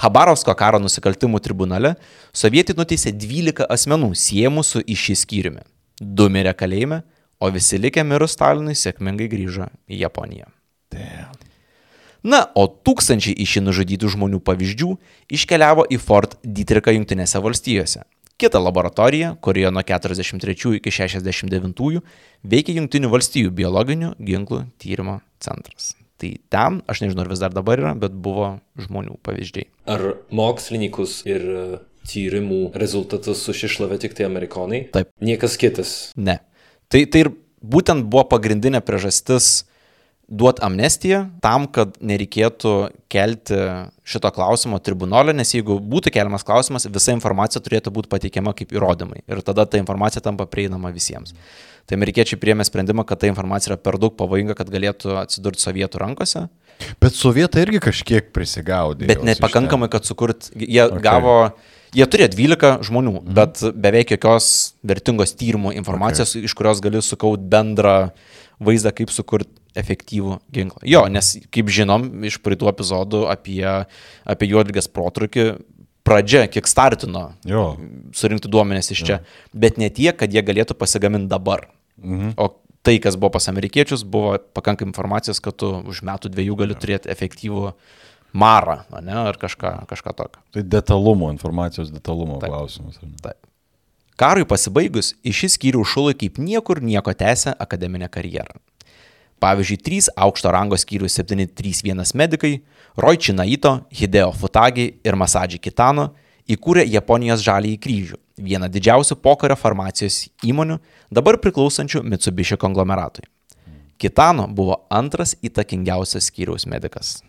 Habarovsko karo nusikaltimų tribunale sovietai nuteisė 12 asmenų siejamų su iš šį skyriumi. Du mirė kalėjime, o visi likę mirus Stalinui sėkmingai grįžo į Japoniją. Na, o tūkstančiai iš šį nužudytų žmonių pavyzdžių iškeliavo į Fort Dietrichą Junktinėse valstijose. Kita laboratorija, kurioje nuo 43 iki 69 veikia Junktinių valstijų biologinių ginklų tyrimo centras. Tai ten, aš nežinau, ar vis dar dabar yra, bet buvo žmonių pavyzdžiai. Ar mokslininkus ir e, tyrimų rezultatus sušišlavė tik tai amerikonai? Taip. Niekas kitas. Ne. Tai, tai ir būtent buvo pagrindinė priežastis duoti amnestiją tam, kad nereikėtų kelti šito klausimo tribunolė, nes jeigu būtų keliamas klausimas, visa informacija turėtų būti pateikiama kaip įrodymai ir tada ta informacija tampa prieinama visiems. Tai amerikiečiai priėmė sprendimą, kad ta informacija yra per daug pavojinga, kad galėtų atsidurti sovietų rankose, Bet sovietai irgi kažkiek prisigaudė. bet nepakankamai, kad sukurt, jie okay. gavo, jie turėjo 12 žmonių, mhm. bet beveik jokios vertingos tyrimų informacijos, okay. iš kurios gali sukaut bendrą vaizdą, kaip sukurti efektyvų ginklą. Jo, nes, kaip žinom, iš praeitų epizodų apie, apie juodligės protrukį, pradžia kiek startino. Jo. surinkti duomenės iš čia, bet ne tiek, kad jie galėtų pasigaminti dabar. Mhm. O tai, kas buvo pas amerikiečius, buvo pakankamai informacijos, kad tu už metų dviejų gali turėti efektyvų marą, ne, ar kažką, kažką tokio. Tai detalumo, informacijos detalumo Taip. klausimas. Taip. Karui pasibaigus, iš šį skyrių šulai kaip niekur nieko tęsė akademinę karjerą. Pavyzdžiui, trys aukšto rango skyrių 731 medikai - Roichi Naito, Hideo Futagi ir Masadži Kitano - įkūrė Japonijos žalįjį kryžių, vieną didžiausių pokario farmacijos įmonių, dabar priklausančių Mitsubishi konglomeratui. Kitano buvo antras įtakingiausias skyriaus medikas.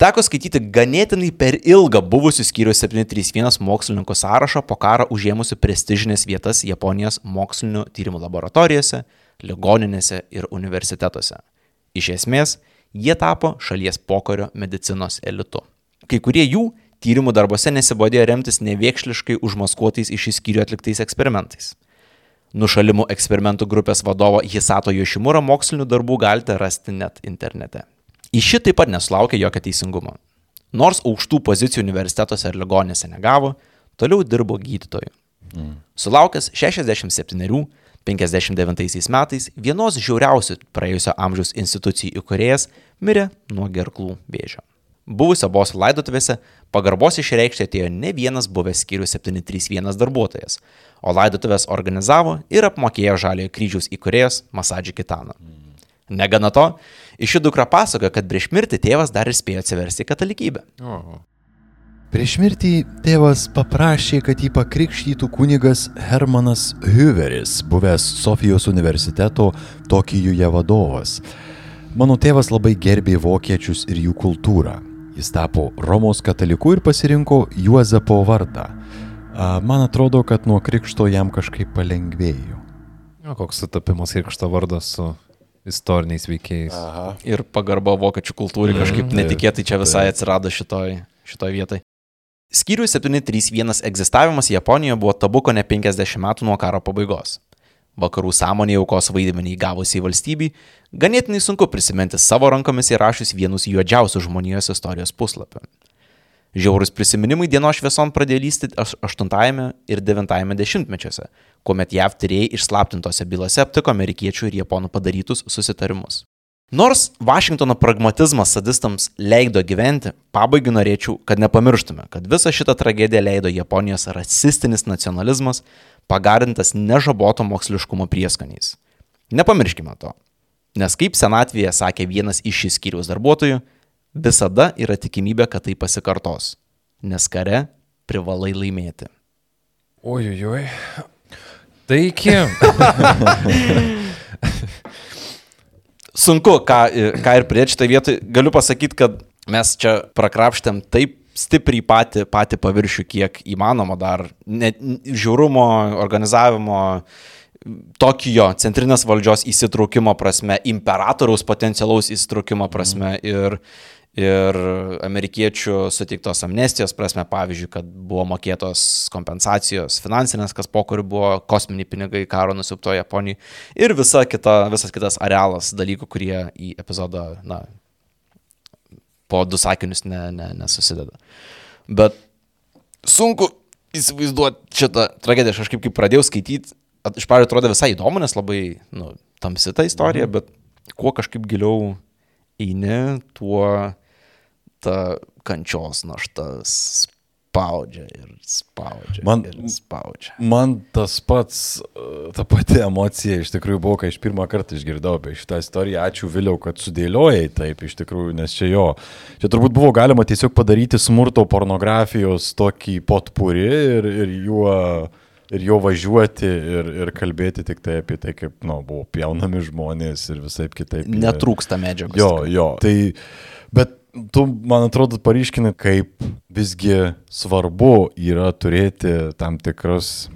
Teko skaityti ganėtinai per ilgą buvusių skyrių 731 mokslininkų sąrašą po karą užėmusių prestižinės vietas Japonijos mokslinių tyrimų laboratorijose, ligoninėse ir universitetuose. Iš esmės, jie tapo šalies pokario medicinos elitu. Kai kurie jų tyrimų darbuose nesibodėjo remtis neviekšliškai užmaskuotais iš šį skyrių atliktais eksperimentais. Nušalimų eksperimentų grupės vadovo Hisato Yoshimura mokslinių darbų galite rasti net internete. Į šį taip pat nesulaukė jokio teisingumo. Nors aukštų pozicijų universitetuose ir ligonėse negavo, toliau dirbo gydytoju. Mm. Sulaukęs 67-59 metais vienos žiauriausių praėjusio amžiaus institucijų įkūrėjas mirė nuo gerklų vėžio. Buvusio boso laidotuvėse pagarbos išreikšti atėjo ne vienas buvęs skyrių 731 darbuotojas, o laidotuvės organizavo ir apmokėjo Žaliojo kryžiaus įkūrėjas Masadži Kitana. Negana to, iš jų dukra pasakoja, kad prieš mirtį tėvas dar ir spėjo atsiversti katalikybę. Prieš mirtį tėvas paprašė, kad jį pakrikštytų kunigas Hermanas Hüveris, buvęs Sofijos universiteto Tokijuje vadovas. Mano tėvas labai gerbė vokiečius ir jų kultūrą. Jis tapo Romos kataliku ir pasirinko Juozapo vardą. A, Man atrodo, kad nuo krikšto jam kažkaip palengvėjo. O koks sutapimas krikšto vardas su istoriniais veikėjais. Aha. Ir pagarba vokiečių kultūrai kažkaip Mhm. netikėtai čia visai atsirado šitoj, šitoj vietoj. Skyrių 731 egzistavimas Japonijoje buvo tabu ko ne 50 metų nuo karo pabaigos. Vakarų sąmonėje aukos vaidmenį įgavusiai valstybei, ganėtinai sunku prisiminti savo rankomis įrašius vienus juodžiausių žmonijos istorijos puslapių. Žiaurus prisiminimai dienos švieson pradėjo lysti 8 ir 9 dešimtmečiuose, kuomet JAV tyrėjai išslaptintose bylose aptiko amerikiečių ir japonų padarytus susitarimus. Nors Vašingtono pragmatizmas sadistams leido gyventi, pabaigai norėčiau, kad nepamirštume, kad visą šitą tragediją leido Japonijos rasistinis nacionalizmas, pagarintas nežaboto moksliškumo prieskoniais. Nepamirškime to. Nes kaip senatvėje sakė vienas iš šis skyriaus darbuotojų, visada yra tikimybė, kad tai pasikartos. Nes kare privalai laimėti. Ojojoj. Taigi. Sunku, ką, ką ir pridėti šitą vietą. Galiu pasakyti, kad mes čia prakrapštėm taip stipriai patį, patį paviršių, kiek įmanoma dar. Net žiaurumo, organizavimo, Tokijo centrinės valdžios įsitraukimo prasme, imperatoriaus potencialaus įsitraukimo prasme ir, ir amerikiečių suteiktos amnestijos prasme, pavyzdžiui, kad buvo mokėtos kompensacijos finansinės, kas po kurių buvo kosminiai pinigai karo nusipto Japonijai ir visa kita, visas kitas arealas dalykų, kurie į epizodą, na, po du sakinius ne, ne, nesusideda. Bet sunku įsivaizduoti šitą tragediją, aš kažkaip kaip pradėjau skaityti, iš pradžio atrodė visai įdomu, nes labai, nu, tamsi ta istorija, mhm. bet kuo kažkaip giliau eini, tuo ta kančios naštas spaudžia ir spaudžia. Man, ir spaudžia. man tas pats, e, ta pati emocija iš tikrųjų buvo, kai aš pirmą kartą išgirdau apie šitą istoriją. Ačiū Viliau, kad sudėliojai taip iš tikrųjų, nes čia jo. Čia turbūt buvo galima tiesiog padaryti smurto pornografijos tokį potpurį ir, ir juo ir jo važiuoti ir, ir kalbėti tik tai apie tai, kaip, na, nu, buvo pjaunami žmonės ir visai kitaip. Netrūksta medžiagos. Jo, jo. Tai, tu, man atrodo, paryškini, kaip visgi svarbu yra turėti tam tikrus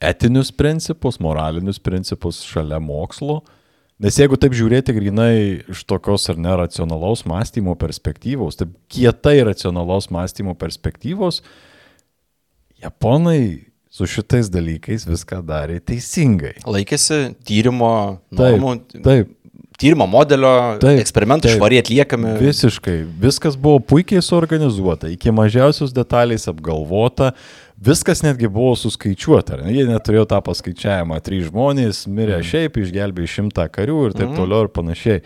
etinius principus, moralinius principus šalia mokslo. Nes jeigu taip žiūrėti grinai iš tokios ar neracionalaus mąstymo perspektyvos, taip kietai racionalaus mąstymo perspektyvos, japonai su šitais dalykais viską darė teisingai. Laikėsi tyrimo normų. Taip, taip tyrimo modelio, taip, eksperimentai taip, švariai atliekami. Visiškai. Viskas buvo puikiai suorganizuota, iki mažiausios detalės apgalvota, viskas netgi buvo suskaičiuota. Jie neturėjo tą paskaičiavimą. Trys žmonės mirė mm. šiaip, išgelbėjo šimtą karių ir taip mm. toliau ir panašiai.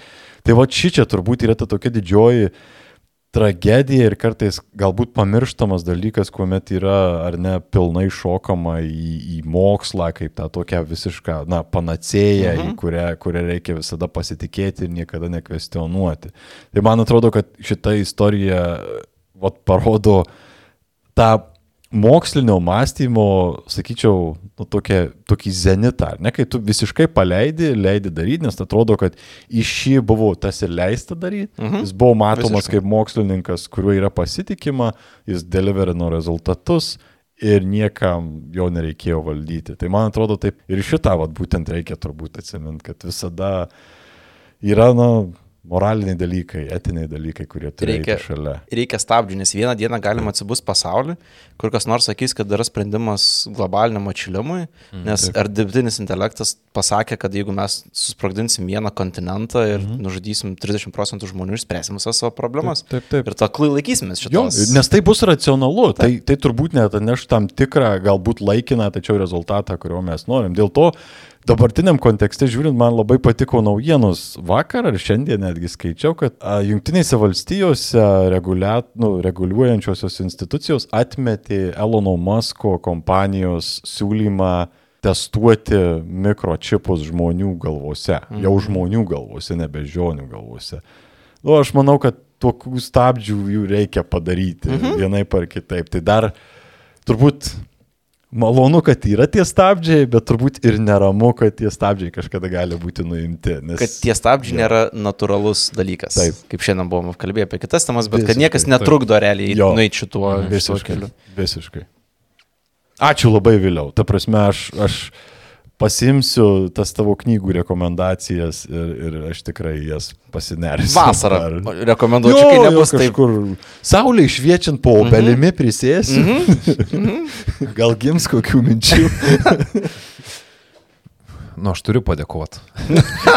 Tai va ši čia turbūt yra ta tokia didžioji uh, tragedija ir kartais galbūt pamirštamas dalykas, kuomet yra ar ne pilnai šokama į, į mokslą, kaip tą tokią visišką, na, panacėją, mhm. į kurią, kurią reikia visada pasitikėti ir niekada nekvestionuoti. Tai man atrodo, kad šita istorija vat, parodo tą mokslinio mąstymo, sakyčiau, nu, tokia, tokį zenitą, ne, kai tu visiškai paleidi, leidi daryti, nes atrodo, kad iš šį buvo tas ir leista daryti, mhm. jis buvo matomas visiškai. kaip mokslininkas, kuriuo yra pasitikima, jis deliverino rezultatus ir niekam jo nereikėjo valdyti. Tai man atrodo taip ir šitą vat, būtent reikia turbūt atsiminti, kad visada yra, na, moraliniai dalykai, etiniai dalykai, kurie turi reikia šalia. Reikia stabdžių, nes vieną dieną galima atsibus pasaulį, kur kas nors sakys, kad yra sprendimas globaliniam atšilimui, mm, nes taip. ar dirbtinis intelektas pasakė, kad jeigu mes susprogdinsim vieną kontinentą ir mm. nužudysim 30 procentų žmonių ir spręsim visas savo problemas. Taip, taip. taip. Ir tą klai laikysimės šitą. Nes tai bus racionalu, tai, taip. tai, tai turbūt net neš tam tikrą, galbūt laikiną, tačiau rezultatą, kurio mes norim. Dėl to dabartiniam kontekste žiūrint, man labai patiko naujienos vakar ar šiandien netgi skaičiau, kad a, Junktinėse valstijose regulia, nu, reguliuojančiosios institucijos atmetė Elono Musko kompanijos siūlymą testuoti mikročipus žmonių galvose, mhm. jau žmonių galvose, nebe žionių galvose. Nu, aš manau, kad tokių stabdžių jų reikia padaryti mhm. vienai par kitaip. Tai dar turbūt malonu, kad yra tie stabdžiai, bet turbūt ir neramu, kad tie stabdžiai kažkada gali būti nuimti. Nes... Kad tie stabdžiai jo. nėra natūralus dalykas. Taip. Kaip šiandien buvome kalbėję apie kitas temas, bet visiškai, kad niekas netrukdo taip. realiai nueiti šituo, šituo keliu. Visiškai. Ačiū labai vėliau. Ta prasme, aš, aš pasimsiu tas tavo knygų rekomendacijas ir, ir aš tikrai jas pasinersiu. Vasarą ar... rekomenduoju, kai nebus taip. Kažkur saulė išviečiant po obelimi mm -hmm. prisėsiu. Mm -hmm. Gal gims kokių minčių. nu, aš turiu padėkoti.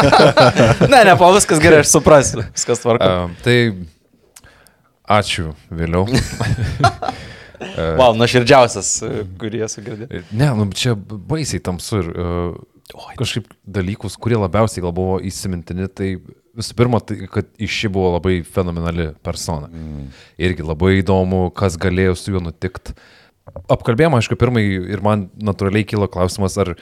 ne, ne, po viskas gerai, aš suprasiu. Viskas tvarko. Uh, tai ačiū vėliau. Vau, wow, nuoširdžiausias, kurį esu girdėjęs. Ne, nu, čia baisiai tamsu ir uh, kažkaip dalykus, kurie labiausiai gal buvo įsimintini, tai visų pirma, tai, kad iš šį buvo labai fenomenali persona. Mm. Irgi labai įdomu, kas galėjo su juo nutikti. apkalbėjom, aišku, pirmai ir man natūraliai kilo klausimas, ar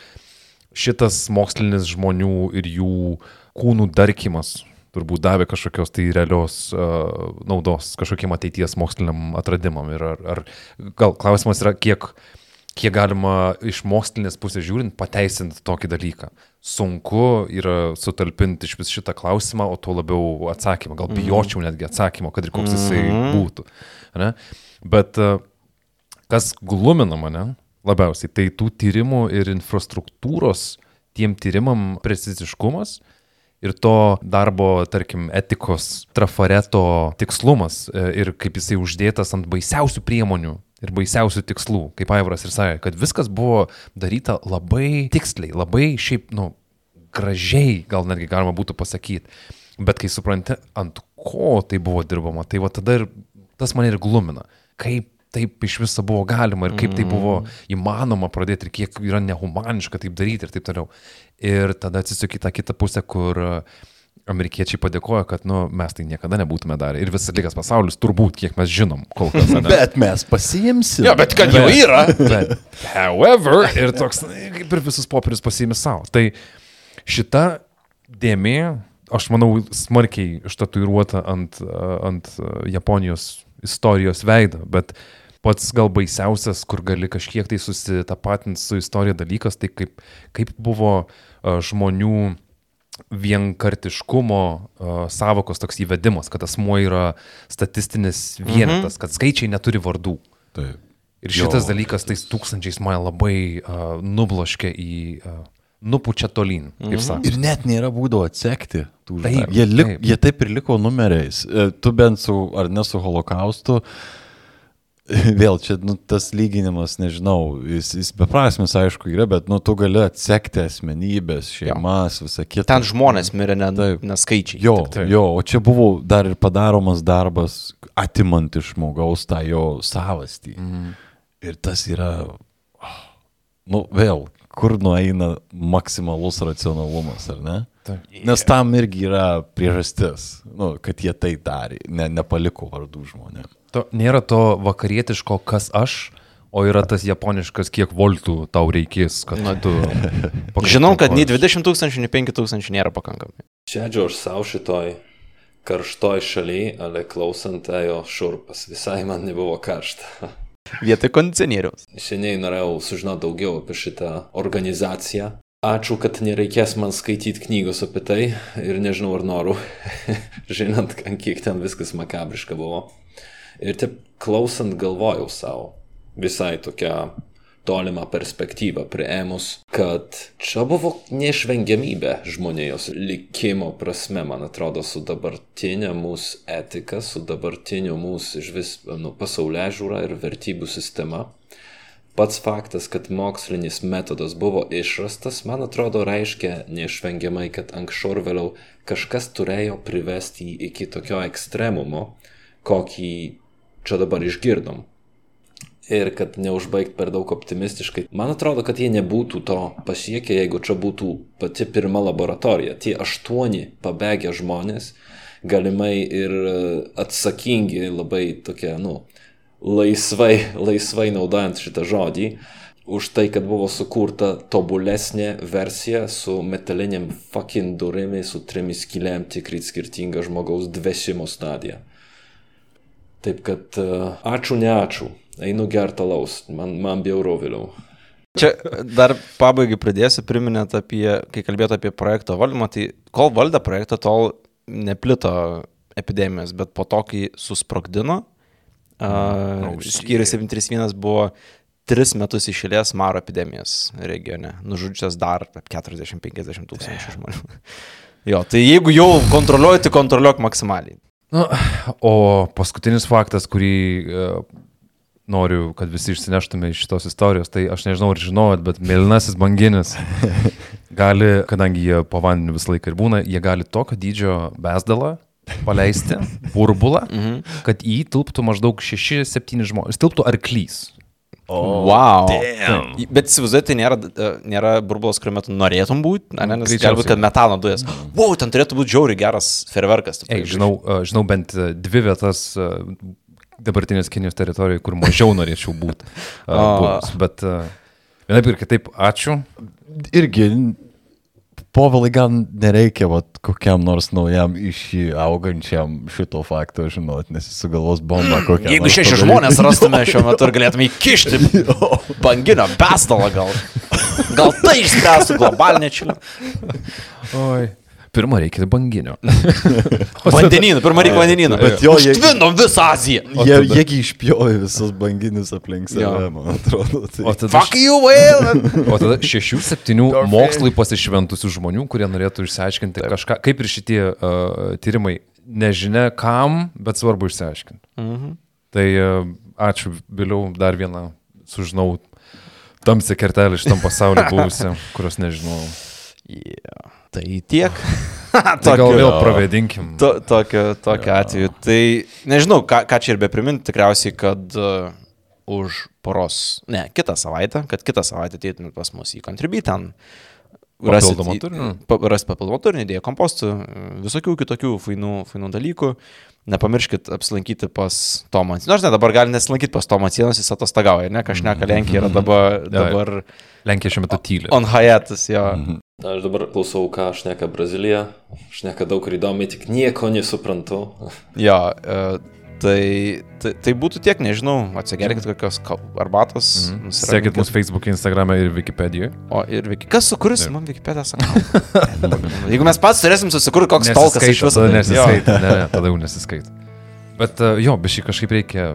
šitas mokslinis žmonių ir jų kūnų darkimas turbūt davė kažkokios tai realios uh, naudos kažkokiem ateities moksliniam atradimam. Ir ar, ar gal klausimas yra, kiek, kiek galima iš mokslinės pusės žiūrint pateisinti tokį dalyką. Sunku yra sutalpinti iš vis šitą klausimą, o tuo labiau atsakymą. Gal bijočiau netgi atsakymo, kad ir koks jisai būtų. Ne? Bet uh, kas glumina mane labiausiai, tai tų tyrimų ir infrastruktūros tiem tyrimam preciziškumas ir to darbo, tarkim, etikos trafareto tikslumas e, ir kaip jisai uždėtas ant baisiausių priemonių ir baisiausių tikslų, kaip Aivras ir sakė, kad viskas buvo daryta labai tiksliai, labai šiaip, nu, gražiai, gal netgi galima būtų pasakyti. Bet kai supranti, ant ko tai buvo dirbama, tai va tada ir tas mane ir glumina. Kaip taip iš viso buvo galima ir kaip tai buvo įmanoma pradėti ir kiek yra nehumaniška taip daryti ir taip toliau. Ir tada atsisuki tą kitą pusę, kur e, amerikiečiai padėkoja, kad nu, mes tai niekada nebūtume darę. Ir visas likas pasaulis, turbūt, kiek mes žinom, kol kas. ane? Bet mes pasiimsim. Jo, bet kad jau yra. Bet, however, ir toks, kaip ir visus popierius pasiimi savo. Tai šita dėmė, aš manau, smarkiai ištatuiruota ant, ant Japonijos istorijos veido, bet pats gal baisiausias, kur gali kažkiek tai susitapatinti su istorija dalykas, tai kaip, kaip buvo žmonių vienkartiškumo a, savokos toks įvedimas, kad asmuo yra statistinis vienetas, kad skaičiai neturi vardų. Taip. Ir šitas jo. dalykas tais tūkstančiais man labai uh, nubloškė į... Uh, nupučia tolyn, kaip mhm. sako. Ir net nėra būdo atsekti tų Taip, žmonių. Jie, lik, taip. jie taip ir liko numeriais. E, Tu bent su, ar ne su holokaustu, vėl čia nu, tas lyginimas, nežinau, jis, jis beprasmis aišku yra, bet nu, tu gali atsekti asmenybės, šeimas, visą kitą. Ten žmonės mirė, ne, Taip. ne skaičiai. Jo, Taip. jo, o čia buvo dar ir padaromas darbas, atimant iš žmogaus tą jo savastį. Mm. Ir tas yra, nu vėl, kur nueina maksimalus racionalumas, ar ne? Taip. Nes tam irgi yra priežastis, nu, kad jie tai darė, ne, nepaliko vardų žmonėms. To, nėra to vakarietiško, kas aš, o yra tas japoniškas, kiek voltų tau reikės, kad tu... Žinau, kad nei pakartoji. 20 tūkstančių, nei 5 tūkstančių nėra pakankamai. Sėdžiu aš savo šitoj karštoj šaly, ale klausant ėjo šurpas. Visai man nebuvo karšta. Vietoj kondicionieriaus. Seniai norėjau sužinoti daugiau apie šitą organizaciją. Ačiū, kad nereikės man skaityti knygos apie tai ir nežinau ar noriu, žinant, ant kiek ten viskas makabriška buvo. Ir taip klausant galvojau savo, visai tokia tolimą perspektyvą prieimus, kad čia buvo neišvengiamybė žmonijos likimo prasme, man atrodo, su dabartinė mūsų etika, su dabartiniu mūsų iš vis nu, pasaulyje žiūra ir vertybių sistema. Pats faktas, kad mokslinis metodas buvo išrastas, man atrodo, reiškia neišvengiamai, kad anksčiau ir vėliau kažkas turėjo privesti jį iki tokio ekstremumo, kokį čia dabar išgirdom. Ir kad neužbaigt per daug optimistiškai, man atrodo, kad jie nebūtų to pasiekę, jeigu čia būtų pati pirma laboratorija. Tie aštuoni pabėgę žmonės, galimai ir e, atsakingi, labai tokie, nu, laisvai, laisvai naudojant šitą žodį, už tai, kad buvo sukurta tobulesnė versija su metaliniam fucking durimi, su trimis skylėm tikrit skirtinga žmogaus dvesimo stadija. Taip kad uh, ačiū, ne ačiū. Einu gertą laus, man, man bjauru vėliau. Čia dar pabaigai pridėsiu, priminėt apie, kai kalbėjote apie projekto valdymą, tai kol valdė projektą, tol neplito epidemijos, bet po to, kai susprogdino, uh, skyrius 731 buvo tris metus išėlės maro epidemijos regione, nužudžias dar 40-50 tūkstančių žmonių. Jo, tai jeigu jau kontroliuoji, tai kontroliuok maksimaliai. Nu, o paskutinis faktas, kurį uh, noriu, kad visi išsineštume iš šitos istorijos, tai aš nežinau, ar žinojot, bet mėlynasis banginis gali, kadangi jie po vandeniu visą laiką ir būna, jie gali tokio dydžio besdalą paleisti, burbulą, kad į jį tilptų maždaug 6-7 žmonės. Tilptų arklys. Oh, wow. Damn. Bet įsivaizduoju, tai nėra, e, nėra burbulas, kuriuo metu norėtum būti, ne, nes gali būti, kad metano dujas. Wow, ten turėtų būti žiauriai geras ferverkas. Ei, žinau, uh, žinau bent uh, dvi vietas dabartinės Kinijos teritorijoje, kur mažiau norėčiau būti. A. buvęs. Bet vienaip ir kitaip, ačiū. Irgi, povilai, gal nereikia vat, kokiam nors naujam iš jį augančiam šito fakto žinot, nes jis sugalvos bombą kokią. Jeigu nors šeši žmonės rastume šiuo metu ir galėtume įkišti banginio bestalą gal. Gal tai išspręstų globalinę čilę. Oi. Pirmą reikia banginio. Vandenyną, pirmą reikia vandenyną. Bet jo, jie- Užtvinom visą Aziją. Jie, jiegi išpjovė visus banginius aplink save, man atrodo. Tai. O tada, Fuck you, whale! o tada šešių, septynių mokslai pasišventusių žmonių, kurie norėtų išsiaiškinti kažką, kaip ir šitie uh, tyrimai, nežinia kam, bet svarbu išsiaiškinti. Mhm. Tai uh, ačiū, vėliau dar vieną sužinau tamsią kertelę iš tam pasaulio buvusią, kurios nežinau. Yeah. Tai tiek. Tai gal vėl pravedinkim. To, tokio, tokio atveju. Tai nežinau, ką, ką čia ir be priminti, tikriausiai, kad uh, už poros, ne, kitą savaitę, kad kitą savaitę ateitumėt pas mus į Contribui ten. rasit Papildomo į- turinio? pa- Rasit papildomą turinį, idėją kompostų, visokių kitokių fainų, fainų dalykų. Nepamirškit apsilankyti pas Tomą. Nors ne, dabar gali nesilankyti pas Tomą Sienos, jis atostagauja, ne, kažneka Lenkija yra dabar, dabar Lenkija šiuo metu tyli. on hiatus, jo. Aš dabar klausau, ką šneka Brazilija. Šneka daug ir įdomiai, tik nieko nesuprantu. Jo, e, tai, tai, tai būtų tiek, nežinau, atsigerkit kokios arbatos. Mhm. nusiraminkit. Sekit mus Facebook'e, Instagram'e ir Wikipedijoje. O ir Viki, kas sukurs man Wikipedia sakau? Jeigu mes pats turėsim susikurti koks tolkas iš viso. Tai- nesiskaito. Ne, ne, tada jau nesiskaito. Bet uh, jo, bet šį kažkaip reikia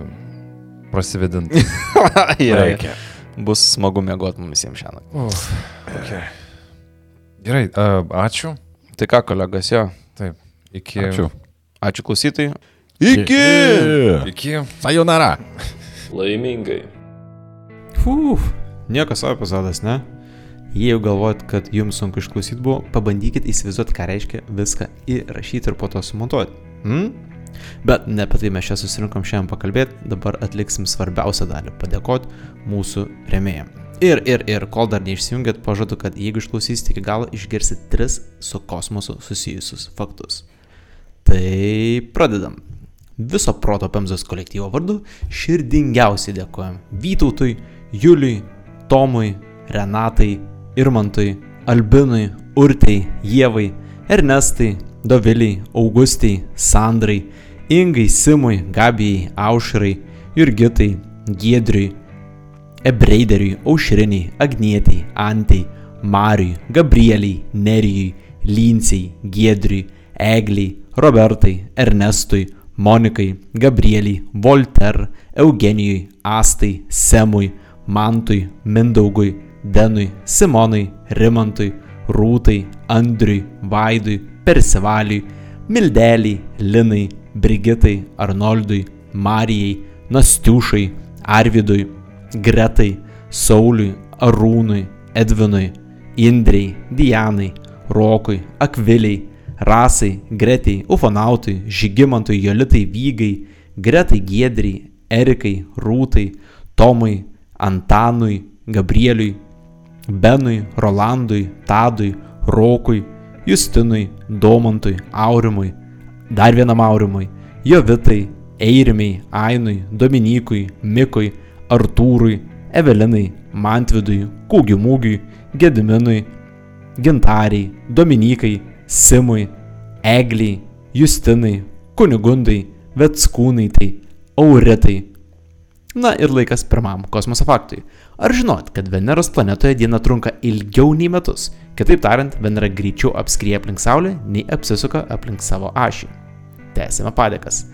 prasivedinti. Reikia. Bus smagu mėgoti mums visiems šiandien. okay. Gerai, uh, ačiū. Tai ką, kolegos, jo. Taip. Iki. Ačiū. Ačiū klausytojai. Iki. Iki. Sayonara. Laimingai. Uf, niekas savo epizodas, ne? Jei jau galvojat, kad jums sunku išklausyti buvo, pabandykit įsivaizduoti, ką reiškia viską įrašyti ir po to sumontuoti. Hmm? Bet ne apie tai mes čia susirinkom šiandien pakalbėti, dabar atliksim svarbiausią dalį - padėkoti mūsų remėjim. Ir, ir, ir, kol dar neišsijungėt, pažadu, kad jeigu išklausysite iki galo, išgirsit tris su kosmosu susijusius faktus. Tai pradedam. Viso proto Pemzos kolektyvo vardu širdingiausiai dėkojam Vytautui, Juliui, Tomui, Renatai, Irmantui, Albinui, Urtei, Jėvai, Ernestai, Doviliai, Augustai, Sandrai, Ingai, Simui, Gabijai, Aušrai, Jurgitai, Giedriui, Ebreideriui, Aušriniai, Agnietiai, Antai, Mariui, Gabrieliai, Nerijui, Lincijai, Giedriui, Egliai, Robertai, Ernestui, Monikai, Gabrieliai, Volter, Eugenijui, Astai, Semui, Mantui, Mindaugui, Denui, Simonui, Rimantui, Rūtai, Andriui, Vaidui, Persivaliui, Mildeliai, Linai, Brigitai, Arnoldui, Marijai, Nastiušai, Arvidui, Gretai, Sauliui, Arūnui, Edvinui, Indrei, Dianai, Rokui, Akviliai, Rasai, Gretai, Ufonautui, Žygimantui, Jolitai, Vygai, Gretai, Giedriai, Erikai, Rūtai, Tomui, Antanui, Gabrieliui, Benui, Rolandui, Tadui, Rokui, Justinui, Domantui, Aurimui, dar vienam Aurimui, Jovitai, Eirimiai, Ainui, Dominykui, Mikui, Artūrui, Evelinai, Mantvidui, Kūgimūgiui, Gediminui, Gintariai, Dominikai, Simui, Egliai, Justinai, Kunigundai, Vetskūnaitai, Auritai. Na ir laikas pirmam kosmoso faktui. Ar žinot, kad Veneros planetoje diena trunka ilgiau nei metus? Kitaip tariant, Venera greičiau apskrieja aplink Saulę, nei apsisuka aplink savo ašį. Tęsime padėkas.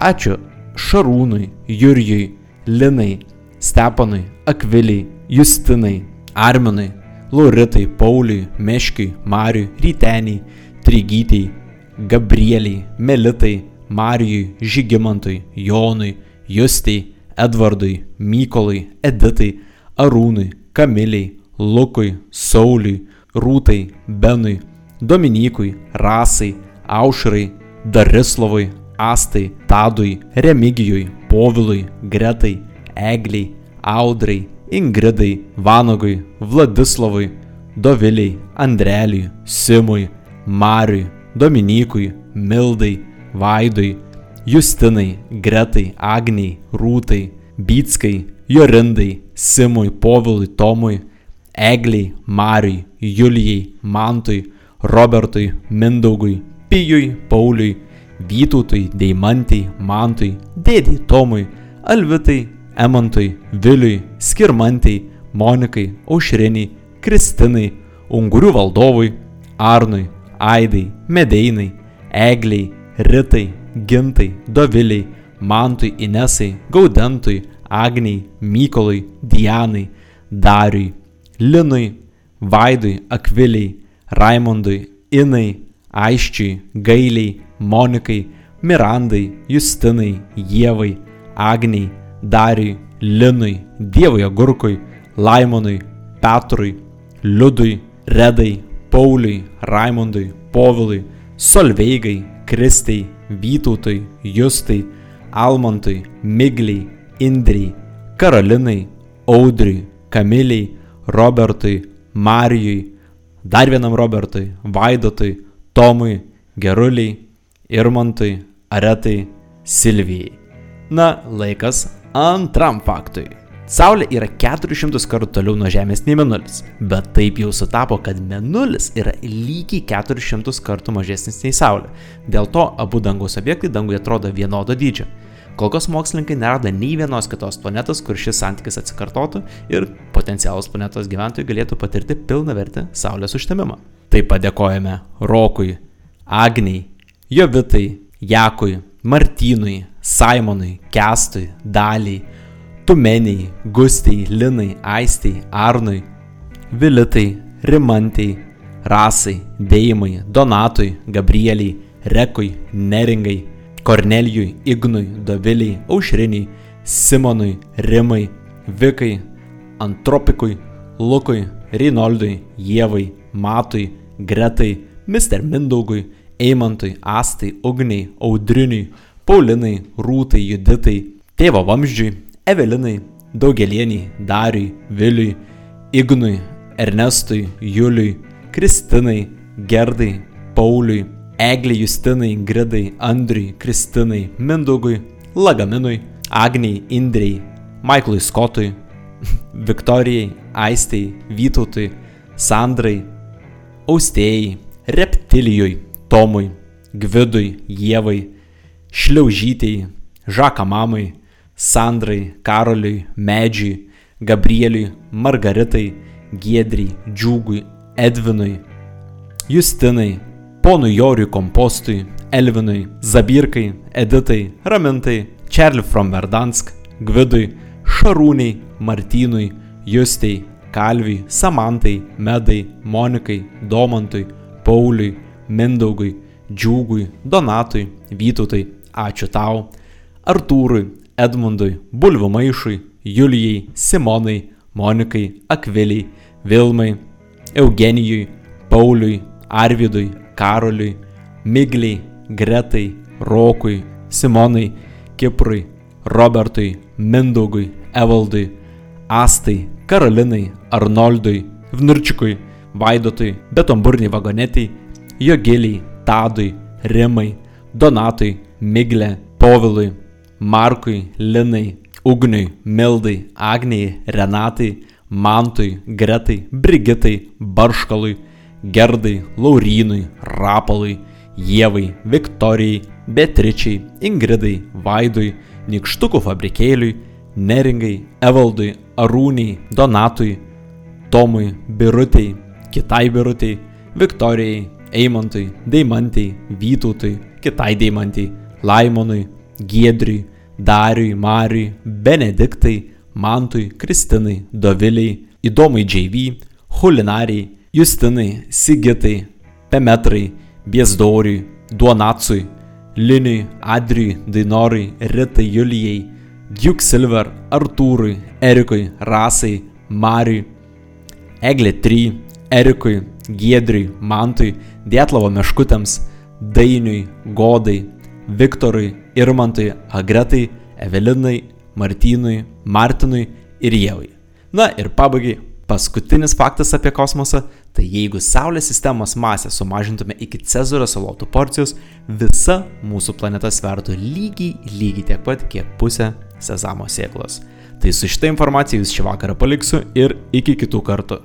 Ačiū Šarūnui, Jurijui, Linai, Stepanui, Akviliai, Justinai, Arminui, Lauritai, Pauliui, Meškiui, Mariui, Ryteniai, Trigytei, Gabrieliai, Melitai, Marijui, Žygimantui, Jonui, Justei, Edvardui, Mykolui, Editai, Arūnui, Kamiliai, Lukui, Sauliui, Rūtai, Benui, Dominykui, Rasai, Aušrai, Darislavui, Astai, Tadui, Remigijui, Povilui, Gretai, Egliai, Audrai, Ingridai, Vanagui, Vladislavui, Doviliai, Andreliui, Simui, Mariui, Dominykui, Mildai, Vaidui, Justinai, Gretai, Agniai, Rūtai, Bytskai, Jorindai, Simui, Povilui, Tomui, Egliai, Mariui, Julijai, Mantui, Robertui, Mindaugui, Pijui, Pauliui, Vytautui, Deimantai, Mantui, Dėdį, Tomui, Alvitai, Emantui, Viliui, Skirmantai, Monikai, Aušriniai, Kristinai, Ungurių valdovui, Arnui, Aidai, Medeinai, Egliai, Ritai, Gintai, Doviliai, Mantui, Inesai, Gaudentui, Agniai, Mykolui, Dianai, Dariui, Linui, Vaidui, Akviliai, Raimondui, Inai, Aiščiui, Gailiai, Monikai, Mirandai, Justinai, Jėvai, Agniai, Dariui, Linui, Dievui Agurkui, Laimonui, Petrui, Liudui, Redai, Pauliui, Raimondui, Povilui, Solveigai, Kristai, Vytautui, Justai, Almantui, Migliai, Indriai, Karolinai, Audriui, Kamiliai, Robertui, Marijui, dar vienam Robertui, Vaidotui, Tomui, Geruliai, Irmantui, Aretai, Silvijai. Na, laikas antram faktui. Saulė yra 400 kartų toliau nuo Žemės nei Mėnulis, bet taip jau sutapo, kad Mėnulis yra lygiai 400 kartų mažesnis nei Saulė. Dėl to abu dangaus objektai danguje atrodo vienodo dydžio. Kol kas mokslininkai nerado nei vienos kitos planetos, kur šis santykis atsikartotų ir potencialus planetos gyventojai galėtų patirti pilną vertę Saulės užtemimą. Taip padėkojame Rokui, Agniai, Jovitai, Jakui, Martynui, Simonui, Kestui, Daliai, Tumeniai, Gustiai, Linai, Aistai, Arnui, Vilitai, Rimantai, Rasai, Deimai, Donatui, Gabrieliai, Rekui, Neringai, Kornelijui, Ignui, Doviliai, Aušriniai, Simonui, Rimai, Vikai, Antropikui, Lukui, Reinoldui, Jėvai, Matui, Gretai, Mr. Mindaugui, Eimantui, Astai, Ugniai, Audriniui, Paulinai, Rūtai, Juditai, Tėvo Vamzdžiui, Evelinai, Daugelieniai, Dariui, Viliui, Ignui, Ernestui, Juliui, Kristinai, Gerdai, Pauliui, Egliai, Justinai, Gridai, Andriui, Kristinai, Mindaugui, Lagaminui, Agniai, Indrei, Maiklui Skotui, Viktorijai, Aistei, Vytautui, Sandrai, Austėjai, Reptilijui, Tomui, Gvidui, Jėvai, Šliaužytėjai, Žakamamai, Sandrai, Karoliui, Medžiui, Gabrieliui, Margaritai, Giedriai, Džiūgui, Edvinui, Justinai, ponui Joriui Kompostui, Elvinui, Zabirkai, Editai, Ramintai, Čerli from Verdansk, Gvidui, Šarūniai, Martynui, Justei, Kalviui, Samantai, Medai, Monikai, Domantui, Pauliui, Mindaugui, Džiūgui, Donatui, Vytautai, ačiū tau, Artūrui, Edmundui, Bulvių Maišui, Julijai, Simonai, Monikai, Akviliai, Vilmai, Eugenijui, Pauliui, Arvidui, Karoliui, Migliai, Gretai, Rokui, Simonai, Kiprui, Robertui, Mindaugui, Evaldui, Astai, Karolinai, Arnoldui, Vnurčikui, Vaidotui, Betomburniai vagonetiai, Jogiliai, Tadui, Rimai, Donatui, Miglė, Povilui, Markui, Linai, Ugniui, Mildai, Agnijai, Renatai, Mantui, Gretai, Brigitai, Barškalui, Gerdai, Laurynui, Rapalui, Jėvai, Viktorijai, Beatričiai, Ingridai, Vaidui, Nikštukų fabrikėliui, Neringai, Evaldui, Arūniai, Donatui, Tomui, Birutei, kitai Birutei, Viktorijai, Eimantui, Deimantai, Vytautui, kitai Deimantai, Laimonui, Giedriui, Dariui, Mariui, Benediktai, Mantui, Kristinai, Doviliai, Įdomai JV, Hulinariai, Justinai, Sigitai, Pemetrai, Biezdoriui, Duonacui, Liniui, Adriui, Dainorai, Ritai, Julijai, Duke Silver, Artūrui, Erikui, Rasai, Mariui, Eglė 3, Erikui, Giedriui, Mantui, Dietlavo meškutėms, Dainiui, Godai, Viktorui, Irmantui, Agretai, Evelinai, Martynui, Martinui ir Jėvai. Na ir pabaigai, paskutinis faktas apie kosmosą Tai jeigu Saulės sistemos masę sumažintume iki Cezario salotų porcijos, visa mūsų planeta svertų lygiai, lygiai tiek pat, kiek pusė sezamo sėklos. Tai su šitą informaciją jūs šį vakarą paliksiu ir iki kitų kartų.